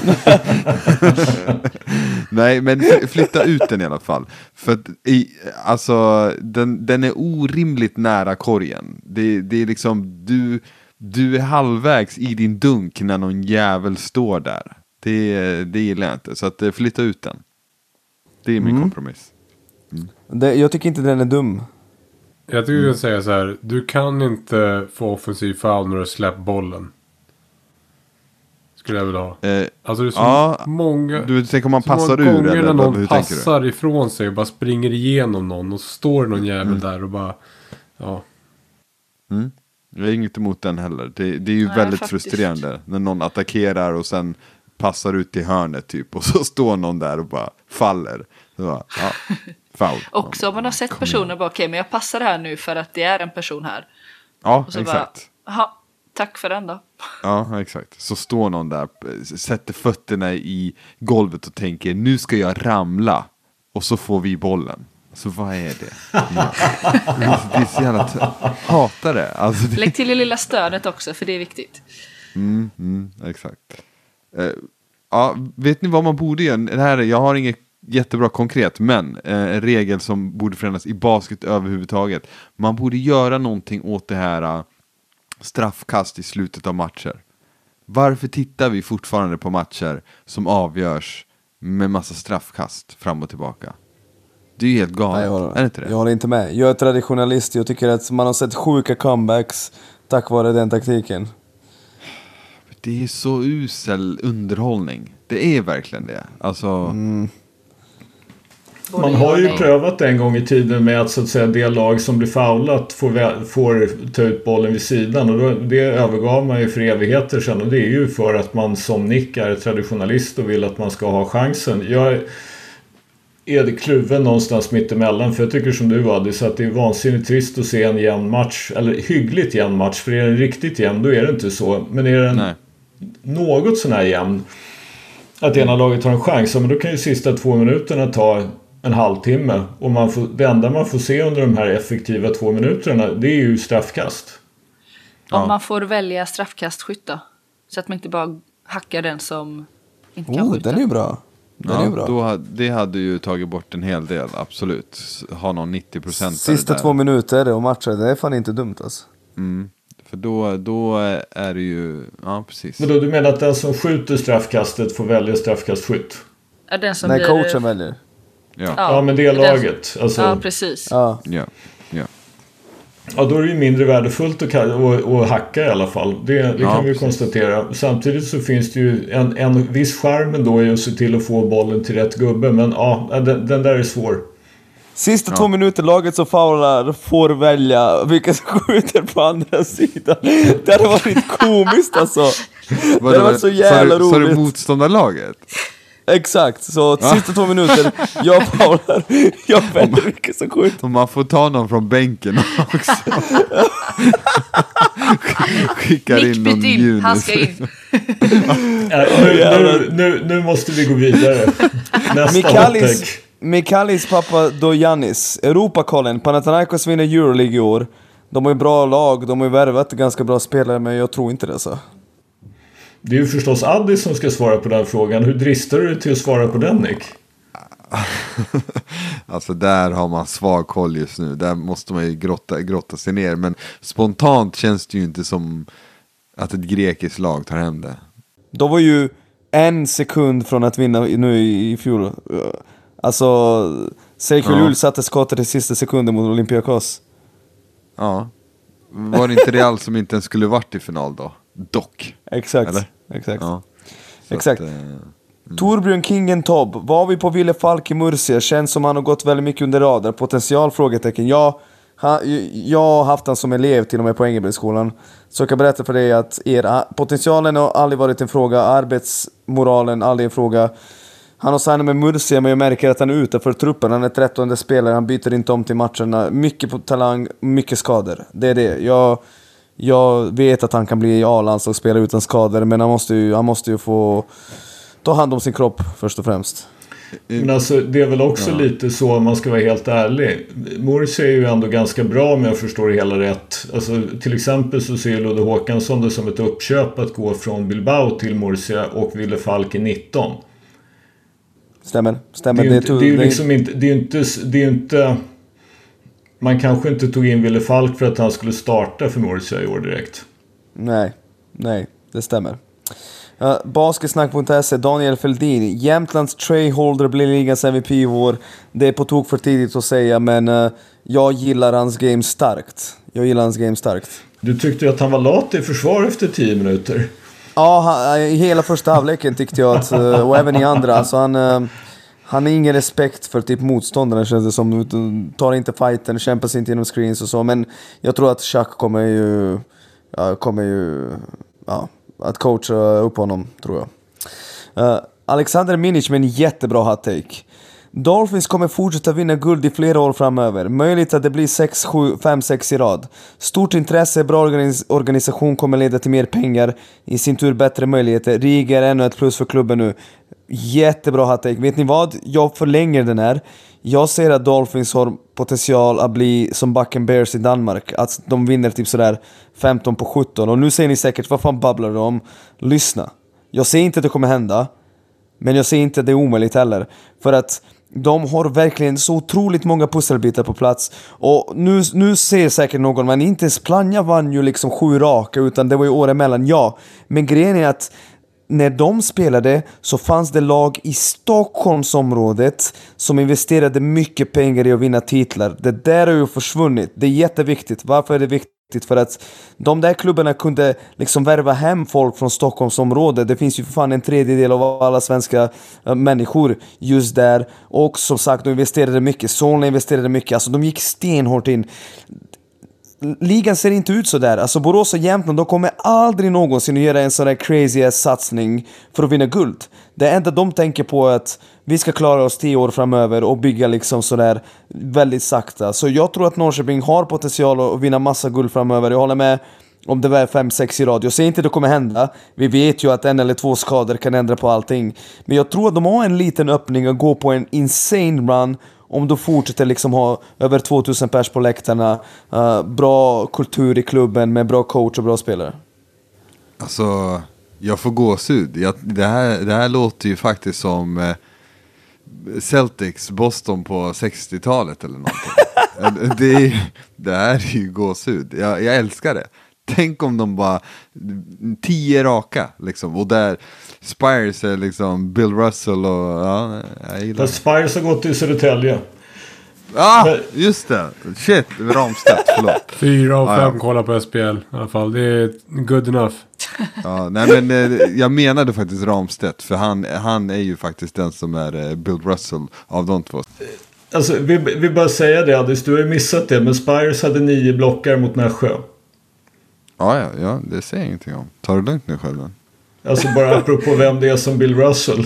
Nej, men flytta ut den i alla fall. För att, i, alltså, den, den är orimligt nära korgen. Det, det är liksom, du, du är halvvägs i din dunk när någon jävel står där. Det, det gillar jag inte, så att eh, flytta ut den. Det är min mm. kompromiss. Mm. Det, jag tycker inte den är dum. Jag tycker mm. jag säga så här, du kan inte få offensiv foul när du släppt bollen. Skulle jag vilja ha. Eh, alltså det är så ja, många... Du tänker om man passar ur gånger eller? när någon passar ifrån sig och bara springer igenom någon och så står någon jävel mm. där och bara... Ja. Mm. Jag är inget emot den heller. Det, det är ju Nej, väldigt faktiskt. frustrerande när någon attackerar och sen passar ut i hörnet typ och så står någon där och bara faller. Så bara, ja, foul. Också om man har sett personer bara okej okay, men jag passar här nu för att det är en person här. Ja, exakt. Bara, Tack för den då. Ja, exakt. Så står någon där, sätter fötterna i golvet och tänker nu ska jag ramla. Och så får vi bollen. Så vad är det? Ja. Det är så jävla... Hatar det. Alltså det... Lägg till det lilla stödet också, för det är viktigt. Mm, mm, exakt. Uh, ja, vet ni vad man borde göra? Det här, jag har inget jättebra konkret, men uh, en regel som borde förändras i basket överhuvudtaget. Man borde göra någonting åt det här uh, straffkast i slutet av matcher. Varför tittar vi fortfarande på matcher som avgörs med massa straffkast fram och tillbaka? Det är ju helt galet, jag håller, är det inte det? Jag håller inte med. Jag är traditionalist, jag tycker att man har sett sjuka comebacks tack vare den taktiken. Det är så usel underhållning. Det är verkligen det. Alltså... Mm. Både Man har ju prövat en gång i tiden med att så att säga det lag som blir foulat får, får ta ut bollen vid sidan. Och då, det övergav man ju för evigheter sedan. Och det är ju för att man som Nick är traditionalist och vill att man ska ha chansen. Jag är det kluven någonstans mittemellan. För jag tycker som du Addis att det är vansinnigt trist att se en jämn match. Eller hyggligt jämn match för är den riktigt jämn då är det inte så. Men är den Nej. något sån här jämn att ena laget har en chans, men då kan ju sista två minuterna ta en halvtimme. Och man får, det enda man får se under de här effektiva två minuterna det är ju straffkast. Ja. Om man får välja straffkastskytt då? Så att man inte bara hackar den som inte kan Oh, skjuta. den är ju bra. Den är Ja, ju bra. då, det hade ju tagit bort en hel del, absolut. Ha någon 90 procent Sista två minuter och matcher, det är fan inte dumt alltså. Mm. För då, då är det ju, ja precis. Men då, du menar att den som skjuter straffkastet får välja straffkastskytt? Ja, den som När blir, coachen väljer. Ja, Ja, men det laget. Alltså, Ja, precis. Ja. ja, ja. då är det ju mindre värdefullt att, att, att hacka i alla fall. Det, det Ja, kan vi ju precis. konstatera. Samtidigt så finns det ju en, en viss charm ändå i att se till att få bollen till rätt gubbe. Men ja, den, den där är svår. Sista Ja. två minuter, laget som faular får välja vilka som skjuter på andra sidan. Det hade varit komiskt alltså. Det hade varit så jävla så, Så det roligt. motståndarlaget? Exakt, så sista två minuter, jag faular, jag väljer vilka som skjuter. Och man får ta någon från bänken också. Skickar in någon in, han Junis. ska in. Ja, nu, nu, nu, måste vi gå vidare. Nästa Mikalis. Mikalis pappa Dojanis, Europakollen, Panathinaikos vinner Euroleague i år. De har ju bra lag, de har ju värvat ganska bra spelare, men jag tror inte det så. Det är ju förstås Addis som ska svara på den frågan. Hur dristar du dig till att svara på den Nick? Alltså där har man svag koll just nu. Där måste man ju grotta, grotta sig ner. Men spontant känns det ju inte som att ett grekiskt lag tar hem det. De var ju en sekund från att vinna nu i, i fjol. Alltså, Sergio Ja. Satte skottet i sista sekunden mot Olympiakos. Ja. Var det inte Real som inte ens skulle varit i final då? Dock. Exakt. Eller? Exakt. Ja. Exakt. Att, eh, Torbjörn Kingen Tobb, var vi på Ville Falk i Murcia? Känns som han har gått väldigt mycket under radar. Potential? Frågetecken. Ja, han, jag har haft han som elev till och med på Engelbrektsskolan. Så jag kan berätta för dig att er, potentialen har aldrig varit en fråga, arbetsmoralen aldrig en fråga. Han har signat med Murcia men jag märker att han är utanför truppen. Han är 13 spelare, han byter inte om till matcherna. Mycket på talang, mycket skador. Det är det. Jag, jag vet att han kan bli A-landslagsspelare utan skador men han måste ju, han måste ju få ta hand om sin kropp först och främst. Men alltså det är väl också lite så om man ska vara helt ärlig. Murcia är ju ändå ganska bra om jag förstår det hela rätt. Alltså till exempel så ser Ludde Håkansson det som ett uppköp att gå från Bilbao till Murcia och Ville Falk i 19. Stämmer, Det stämmer. är ju inte, det är det- liksom inte, det är inte, det är inte... Man kanske inte tog in Ville Falk för att han skulle starta för Murcia i år direkt. Nej, nej, det stämmer. Uh, Basketsnack.se, Daniel Feldin. Jämtlands Trey Holder blir ligans MVP i år. Det är på tok för tidigt att säga, men eh, jag gillar hans game starkt. Jag gillar hans game starkt. Du tyckte ju att han var lat i försvar efter 10 minuter. Ja, han, i hela första halvleken tyckte jag att, eh, och även i andra, alltså han, eh, han har ingen respekt för typ motståndarna känns det som. Tar inte fighten, kämpar sig inte genom screens och så. Men jag tror att Chuck kommer ju, ja, kommer ju, ja, att coacha upp honom, tror jag. Uh, Alexander Minic med en jättebra hot take. Dolphins kommer fortsätta vinna guld i flera år framöver. Möjligt att det blir 6, 7, 5, 6 i rad. Stort intresse, bra organis- organisation kommer leda till mer pengar. I sin tur bättre möjligheter. Riga är ännu ett plus för klubben nu. Jättebra hot take. Vet ni vad? Jag förlänger den här. Jag ser att Dolphins har potential att bli som Backen Bears i Danmark. Att de vinner typ sådär 15 på 17. Och nu säger ni säkert, vad fan babblar du om? Lyssna. Jag säger inte att det kommer hända. Men jag säger inte att det är omöjligt heller. För att de har verkligen så otroligt många pusselbitar på plats. Och nu, nu ser säkert någon, men inte ens Plannja vann ju liksom sju raka, utan det var ju år emellan, ja. Men grejen är att när de spelade så fanns det lag i Stockholmsområdet som investerade mycket pengar i att vinna titlar. Det där har ju försvunnit. Det är jätteviktigt. Varför är det viktigt? för att de där klubbarna kunde liksom värva hem folk från Stockholmsområdet. Det finns ju för fan en tredjedel av alla svenska eh, människor just där. Och som sagt, de investerade mycket. Solna investerade mycket. Alltså de gick stenhårt in ligan ser inte ut så där. Alltså Borås och Jämtland, de kommer aldrig någonsin att göra en sån där crazy ass satsning för att vinna guld. Det enda de tänker på är att vi ska klara oss tio år framöver och bygga liksom sådär väldigt sakta. Så jag tror att Norrköping har potential att vinna massa guld framöver. Jag håller med om det var 5-6 i rad. Jag säger inte att det kommer hända. Vi vet ju att en eller två skador kan ändra på allting. Men jag tror att de har en liten öppning att gå på en insane run om du fortsätter liksom ha över 2000 pers på läktarna, uh, bra kultur i klubben med bra coach och bra spelare. Alltså, jag får gåshud. Jag, det, här, det här låter ju faktiskt som eh, Celtics Boston på 60-talet eller någonting. det, är, det här är ju gåshud. Jag, jag älskar det. Tänk om de bara, tio raka liksom. Och där Spires är liksom Bill Russell och, ja, jag gillar det. Spires har gått till Södertälje. Ah, Men, just det. Shit, Ramstedt, förlåt. Fyra av fem ah, ja. kollar på SPL i alla fall. Det är good enough. ja, nej men eh, jag menade faktiskt Ramstedt. För han, han är ju faktiskt den som är eh, Bill Russell av de två. Alltså, vi, vi bara säga det Addis, du har ju missat det. Men Spires hade nio blockar mot Nässjö. Ja, ja, ja, det säger jag ingenting om. Ta det lugnt nu själv. Alltså bara apropå vem det är som Bill Russell.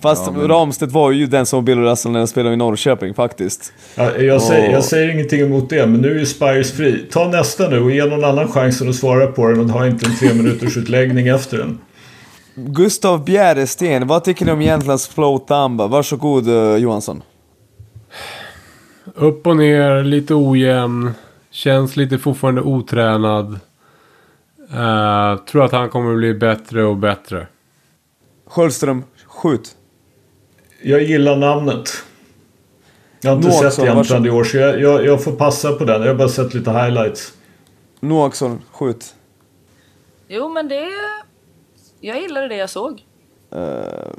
Fast ja, men... Ramstedt var ju den som Bill Russell när han spelade i Norrköping faktiskt. Ja, jag, och... säger, jag säger ingenting emot det, men nu är ju Spires fri. Ta nästa nu och ge någon annan chansen att svara på den och ha inte en tre minuters utläggning efter den. Gustav Bjäresten, vad tycker ni om Jämtlands flow tamba? Varsågod uh, Johansson. Upp och ner, lite ojämn. Känns lite fortfarande otränad. Uh, tror att han kommer bli bättre och bättre. Sköldström, skjut. Jag gillar namnet. Jag har inte Noaksson, sett Jämtland i år så jag, jag, jag, får passa på den. Jag har bara sett lite highlights. Noaksson, skjut. Jo men det... Jag gillade det jag såg. Uh,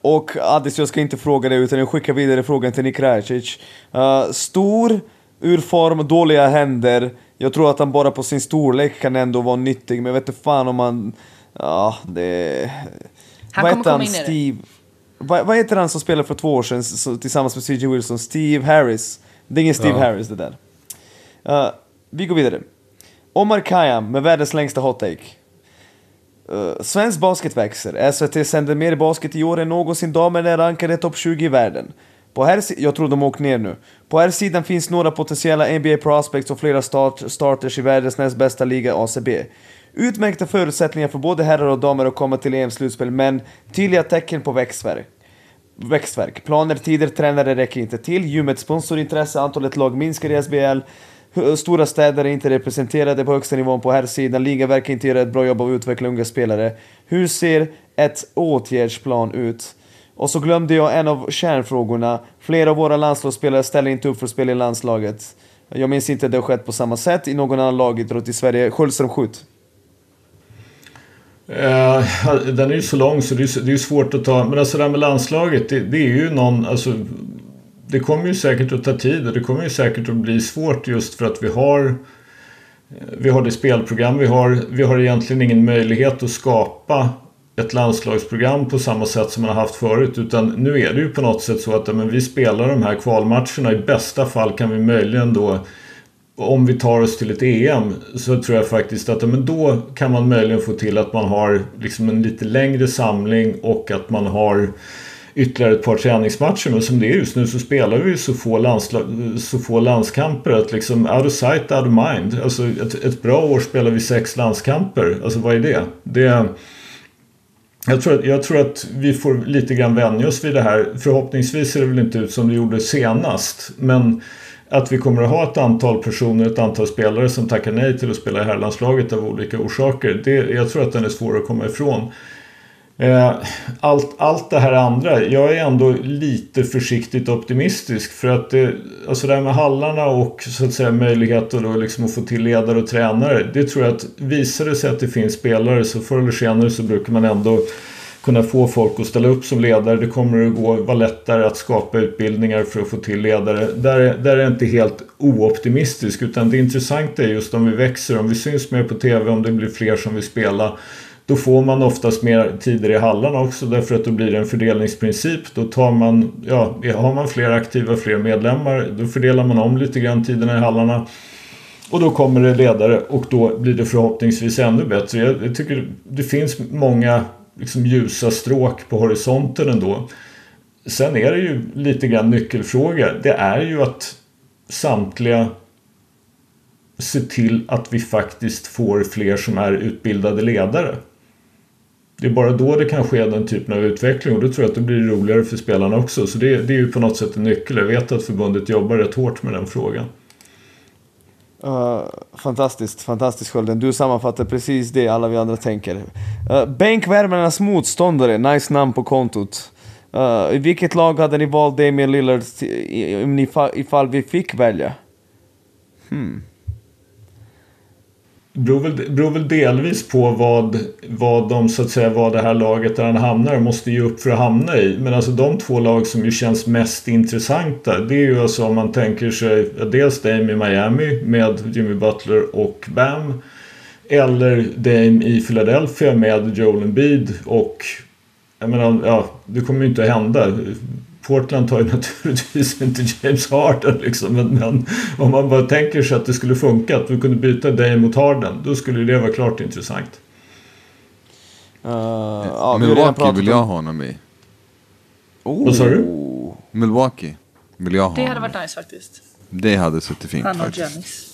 och Addis, jag ska inte fråga dig utan jag skickar vidare frågan till Nick Rajic. Uh, stor, ur form, dåliga händer. Jag tror att han bara på sin storlek kan ändå vara nyttig, men jag vet inte fan om han... Ja, det... Han vad kommer komma in Steve... Vad, vad heter han som spelade för två år sedan så, tillsammans med CJ Wilson? Steve Harris. Det är ingen Steve ja. Harris det där. Uh, vi går vidare. Omar Khayyam med världens längsta hot take. Uh, svensk basket växer. SVT sänder mer basket i år än någonsin. Damerna är rankade topp 20 i världen. På här jag tror de åkt ner nu. På här sidan finns några potentiella NBA prospects och flera start starters i världens näst bästa liga ACB. Utmärkta förutsättningar för både herrar och damer att komma till EM-slutspel, men tydliga tecken på växtverk. växtverk. Planer, tider, tränare räcker inte till. Gymmet sponsorintresse, antalet lag minskar i SBL. Stora städer är inte representerade på högsta nivån på här sidan. Ligan verkar inte göra ett bra jobb av att utveckla unga spelare. Hur ser ett åtgärdsplan ut? Och så glömde jag en av kärnfrågorna. Flera av våra landslagsspelare ställer inte upp för att spela i landslaget. Jag minns inte att det har skett på samma sätt i någon annan lagidrott i Sverige. Sköldström, skjut. Uh, den är ju så lång så det är, det är svårt att ta. Men alltså det här med landslaget, det, det, är ju någon... Alltså, det kommer ju säkert att ta tid och det kommer ju säkert att bli svårt just för att vi har... Eh, vi har det spelprogram vi har. Vi har egentligen ingen möjlighet att skapa ett landslagsprogram på samma sätt som man har haft förut. Utan nu är det ju på något sätt så att men vi spelar de här kvalmatcherna. I bästa fall kan vi möjligen då om vi tar oss till ett EM så tror jag faktiskt att men då kan man möjligen få till att man har liksom en lite längre samling och att man har ytterligare ett par träningsmatcher. Men som det är just nu så spelar vi så få, landsla- så få landskamper att liksom out of sight, out of mind. Alltså ett, ett bra år spelar vi sex landskamper. Alltså vad är det? det jag tror, jag tror att vi får lite grann vänja oss vid det här. Förhoppningsvis ser det väl inte ut som det gjorde senast. Men att vi kommer att ha ett antal personer, ett antal spelare som tackar nej till att spela i herrlandslaget av olika orsaker. Det, jag tror att den är svår att komma ifrån. Eh, allt, allt det här andra, jag är ändå lite försiktigt optimistisk för att det, alltså det här med hallarna och så att säga möjligheter då liksom att få till ledare och tränare. Det tror jag att visar det sig att det finns spelare så förr eller senare så brukar man ändå kunna få folk att ställa upp som ledare. Det kommer att gå, vara lättare att skapa utbildningar för att få till ledare. Där, där är jag inte helt ooptimistisk utan det intressanta är just om vi växer, om vi syns mer på TV, om det blir fler som vill spela. Då får man oftast mer tider i hallarna också därför att då blir det en fördelningsprincip. Då tar man, ja, har man fler aktiva, fler medlemmar, då fördelar man om lite grann tiderna i hallarna. Och då kommer det ledare och då blir det förhoppningsvis ännu bättre. Jag, tycker det finns många liksom, ljusa stråk på horisonten ändå. Sen är det ju lite grann nyckelfråga. Det är ju att samtliga se till att vi faktiskt får fler som är utbildade ledare. Det är bara då det kan ske den typen av utveckling och då tror jag att det blir roligare för spelarna också. Så det, det är ju på något sätt en nyckel. Jag vet att förbundet jobbar rätt hårt med den frågan. Uh, fantastiskt, fantastiskt Skölden. Du sammanfattar precis det alla vi andra tänker. Uh, Bänkvärmarnas motståndare, nice namn på kontot. Uh, I vilket lag hade ni valt Damian Lillard ifall vi fick välja? Hmm beror väl, beror väl delvis på vad, vad de så att säga vad det här laget där han hamnar måste ge upp för att hamna i. Men alltså de två lag som ju känns mest intressanta det är ju alltså om man tänker sig dels Dame i Miami med Jimmy Butler och Bam. Eller Dame i Philadelphia med Joel Embiid och jag menar, ja, det kommer ju inte att hända. Portland tar ju naturligtvis inte James Harden liksom. Men, men, om man bara tänker sig att det skulle funka, att vi kunde byta Dame mot Harden. Då skulle det vara klart intressant. Uh, ja, Milwaukee vill jag ha honom i. Oh. Vad sa du? Milwaukee vill jag ha Det hade varit nice faktiskt. Det hade suttit fint Han och Giannis.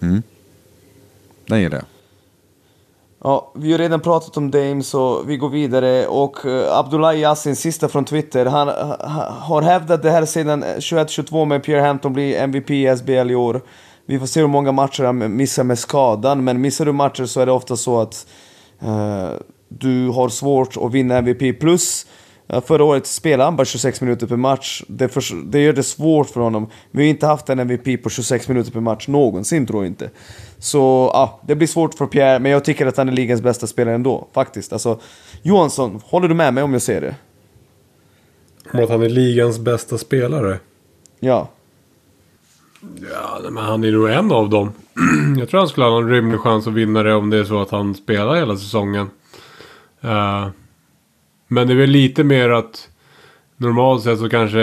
Mm. Den gillar jag. Ja, vi har redan pratat om Dame så vi går vidare och eh, uh, Abdullah Yassin, sista från Twitter, han eh, ha, har hävdat det här sedan eh, 21-22 med Pierre Hampton blir MVP i SBL i år. Vi får se hur många matcher han missar med skadan, men missar du matcher så är det ofta så att uh, du har svårt att vinna MVP. Plus Förra året spelade han bara 26 minuter per match. Det, för, det gör det svårt för honom. Vi har inte haft en MVP på 26 minuter per match någonsin, tror jag inte. Så ja, det blir svårt för Pierre, men jag tycker att han är ligans bästa spelare ändå, faktiskt. Alltså, Johansson, håller du med mig om jag säger det? Om att han är ligans bästa spelare? Ja. Ja, men han är nog en av dem. jag tror han skulle ha en rimlig chans att vinna det om det är så att han spelar hela säsongen. Uh, men det är väl lite mer att normalt sett så kanske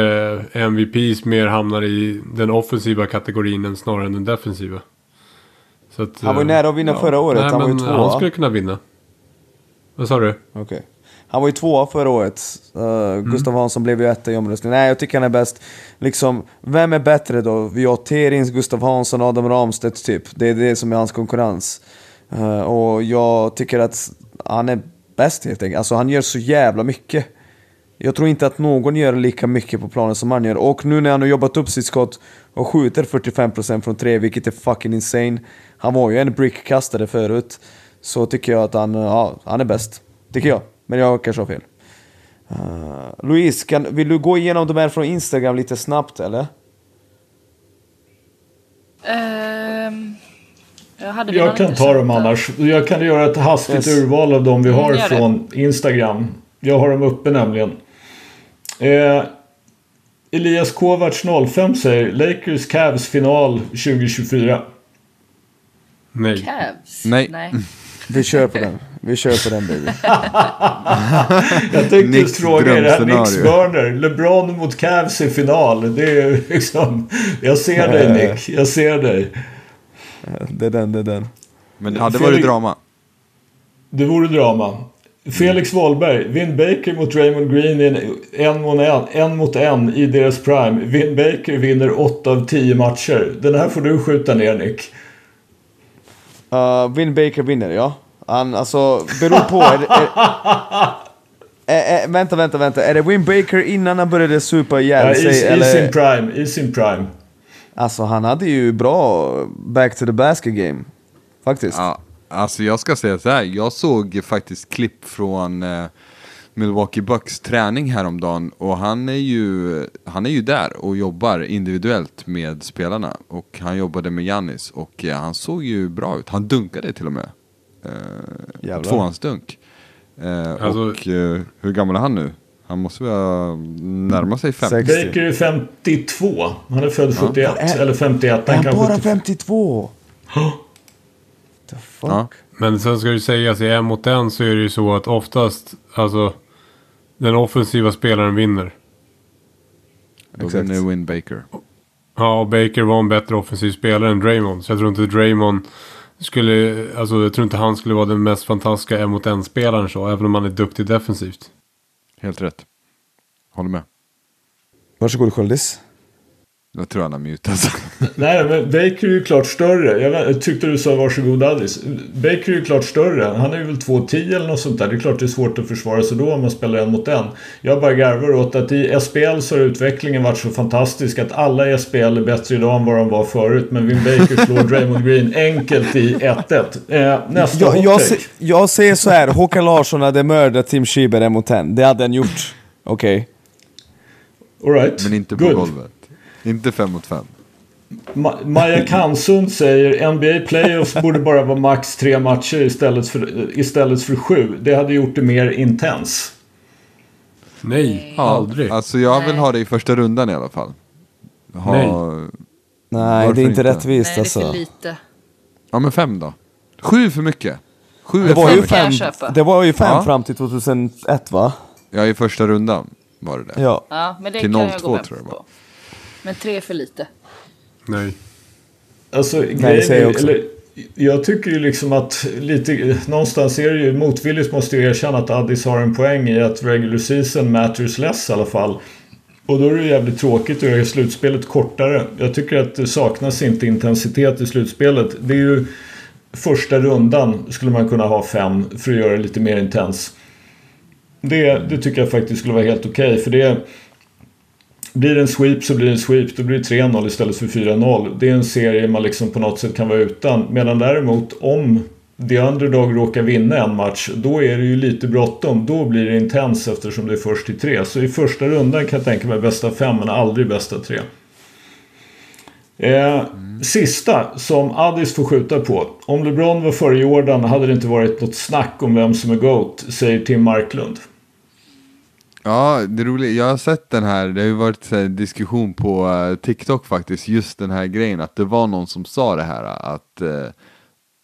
MVPs mer hamnar i den offensiva kategorin än snarare än den defensiva. Att, han var ju nära att vinna ja. förra året. Nej, han var ju tvåa. Han skulle kunna vinna. Vad sa du? Okej. Okay. Han var ju tvåa förra året. Uh, mm. Gustav Hansson blev ju etta i omröstningen. Nej, jag tycker han är bäst. Liksom, vem är bättre då? Vi har Terins, Gustav Hansson, Adam Ramstedt typ. Det är det som är hans konkurrens. Uh, och jag tycker att han är bäst helt enkelt. Alltså han gör så jävla mycket. Jag tror inte att någon gör lika mycket på planen som han gör. Och nu när han har jobbat upp sitt skott och skjuter 45% från tre, vilket är fucking insane. Han var ju en brickkastare förut. Så tycker jag att han, ja, han är bäst. Tycker jag. Men jag kanske har fel. Eh, uh, Louise, kan, vill du gå igenom de här från Instagram lite snabbt eller? Um, jag, jag kan ta dem annars. Jag kan göra ett hastigt yes. urval av de vi har mm, från Instagram. Jag har dem uppe nämligen. Eh, Elias Kovacs 05 säger Lakers Cavs final 2024. Nej. Cavs? Nej. Nej. Vi kör på den. Vi kör på den baby. jag tänkte just fråga er, det här Knicks Burner. LeBron mot Cavs i final. Det är liksom... Jag ser dig Nick. Jag ser dig. Det är den, det är den. Men det hade Felix... varit drama. Det vore drama. Felix Wahlberg, Vin Baker mot Raymond Green en, en, mot en, en mot en i deras prime. Vin Baker vinner 8 av 10 matcher. Den här får du skjuta ner Nick. Uh, Vin Baker vinner, ja. Han, alltså, beror på. är, är, är, vänta, vänta, vänta. Är det Win Baker innan han började supa ihjäl ja, sig? I, eller? I sin prime, i sin prime. Alltså han hade ju bra back to the basket game. Faktiskt. Ja, alltså jag ska säga så här. Jag såg faktiskt klipp från eh, Milwaukee Bucks träning häromdagen. Och han är, ju, han är ju där och jobbar individuellt med spelarna. Och han jobbade med Jannis och eh, han såg ju bra ut. Han dunkade till och med. Eh, tvåans dunk. Eh, Alltså- och eh, hur gammal är han nu? Han måste vara närma sig 50. Sex. Baker är 52. Han är född 71. Är- Eller 51. Är Han kan bara 70. 52? The fuck? Ja. Men sen ska det sägas i en mot en så är det ju så att oftast, alltså, den offensiva spelaren vinner. Då vinner Win Baker. Ja, och Baker var en bättre offensiv spelare än Draymond. Så jag tror inte Draymond skulle, alltså jag tror inte han skulle vara den mest fantastiska en mot en spelaren så, även om han är duktig defensivt. Helt rätt. Håller med. Varsågod Sköldis. Jag tror han har mutat. Nej, men Baker är ju klart större. Jag, tyckte du sa varsågod Addis. Baker är ju klart större. Han är ju väl 2,10 eller något sånt där. Det är klart det är svårt att försvara sig då om man spelar en mot en. Jag bara garvar åt att i SPL så har utvecklingen varit så fantastisk att alla i SPL är bättre idag än vad de var förut. Men Vin Baker slår Draymond Green enkelt i 1-1. Eh, nästa Jag, hot jag, take. se, jag säger så här, Håkan Larsson hade mördat Tim Schiber en mot en. Det hade han gjort. Okej. All right. Men inte på Good. golvet. Inte fem mot fem. Ma- Maja Kansund säger NBA Playoffs borde bara vara max tre matcher istället för, istället för sju. Det hade gjort det mer intens. Nej, aldrig. Alltså jag vill ha det i första rundan i alla fall. Ha... Nej. Nej, det är inte inte? rättvist Nej, det är för alltså. lite. Ja men fem då. Sju för mycket. Sju Det var för ju jag fem, det var ju fem Ja. fram till 2001 va? Ja i första rundan var det det. Ja. Ja, men det Till kan jag 02 gå med tror jag det på. Men tre är för lite. Nej. Alltså, det grejen säger är, jag också. eller, jag tycker ju liksom att lite, någonstans är det ju motvilligt måste jag erkänna att Addis har en poäng i att regular season matters less i alla fall. Och då är det jävligt tråkigt att göra slutspelet kortare. Jag tycker att det saknas inte intensitet i slutspelet. Det är ju första rundan skulle man kunna ha fem för att göra det lite mer intens. Det, det tycker jag faktiskt skulle vara helt okej för det blir det en sweep så blir det en sweep. Då blir det 3-0 istället för 4-0. Det är en serie man liksom på något sätt kan vara utan. Medan däremot om the underdog råkar vinna en match, då är det ju lite bråttom. Då blir det intens eftersom det är först till tre. Så i första rundan kan jag tänka mig bästa fem, men aldrig bästa tre. Eh, Sista som Addis får skjuta på. Om LeBron var före Jordan hade det inte varit något snack om vem som är GOAT, säger Tim Marklund. Ja, det roliga. Jag har sett den här, det har ju varit en diskussion på eh, TikTok faktiskt, just den här grejen att det var någon som sa det här att eh,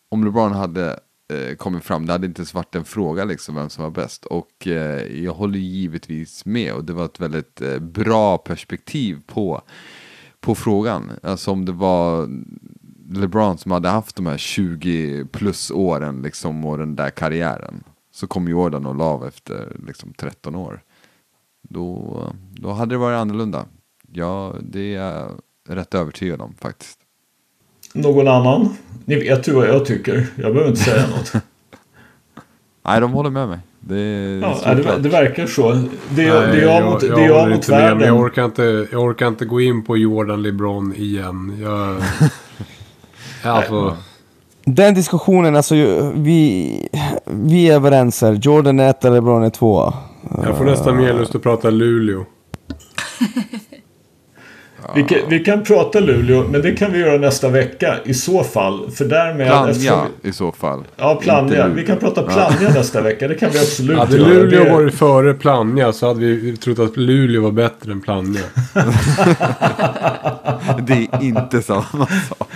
om LeBron hade eh, kommit fram, det hade inte ens varit en fråga liksom vem som var bäst. Och eh, jag håller givetvis med och det var ett väldigt eh, bra perspektiv på, på frågan. Alltså om det var LeBron som hade haft de här 20 plus åren liksom och den där karriären. Så kom Jordan och la av efter liksom 13 år. Då, då hade det varit annorlunda. Ja, det är jag rätt övertygad om faktiskt. Någon annan? Ni vet ju vad jag tycker. Jag behöver inte säga något. Nej, de håller med mig. Det Ja, det, det verkar så. Det är, Nej, det är jag mot, det är jag mot inte med, världen. jag orkar, inte, jag orkar inte gå in på Jordan LeBron igen. Jag, alltså, Den diskussionen, alltså vi, vi är överens här. Jordan är etta, LeBron är tvåa. Jag får nästan mer lust att prata Luleå. Vi kan, vi kan prata Luleå, men det kan vi göra nästa vecka i så fall. För därmed... Plannja eftersom- i så fall. Ja, Plannja. Vi kan prata Plannja nästa vecka. Det kan vi absolut Hade göra. Luleå Det- varit före Plannja så hade vi trott att Luleå var bättre än Plannja. Det är inte samma sak.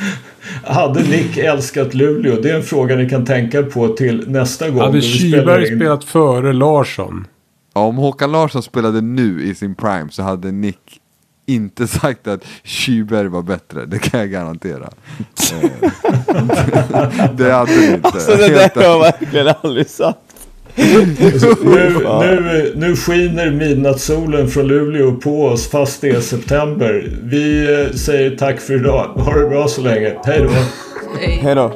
Hade Nick älskat Luleå? Det är en fråga ni kan tänka på till nästa gång. Hade då vi spelar Kyberg in. spelat före Larsson? Ja, om Håkan Larsson spelade nu i sin prime så hade Nick inte sagt att Kyberg var bättre. Det kan jag garantera. Eh, det hade han inte. Så det där har jag verkligen aldrig sagt. Nu, nu, nu skiner midnattssolen från Luleå på oss fast det är september. Vi eh, säger tack för idag. Ha det bra så länge. Hej då. Hej då.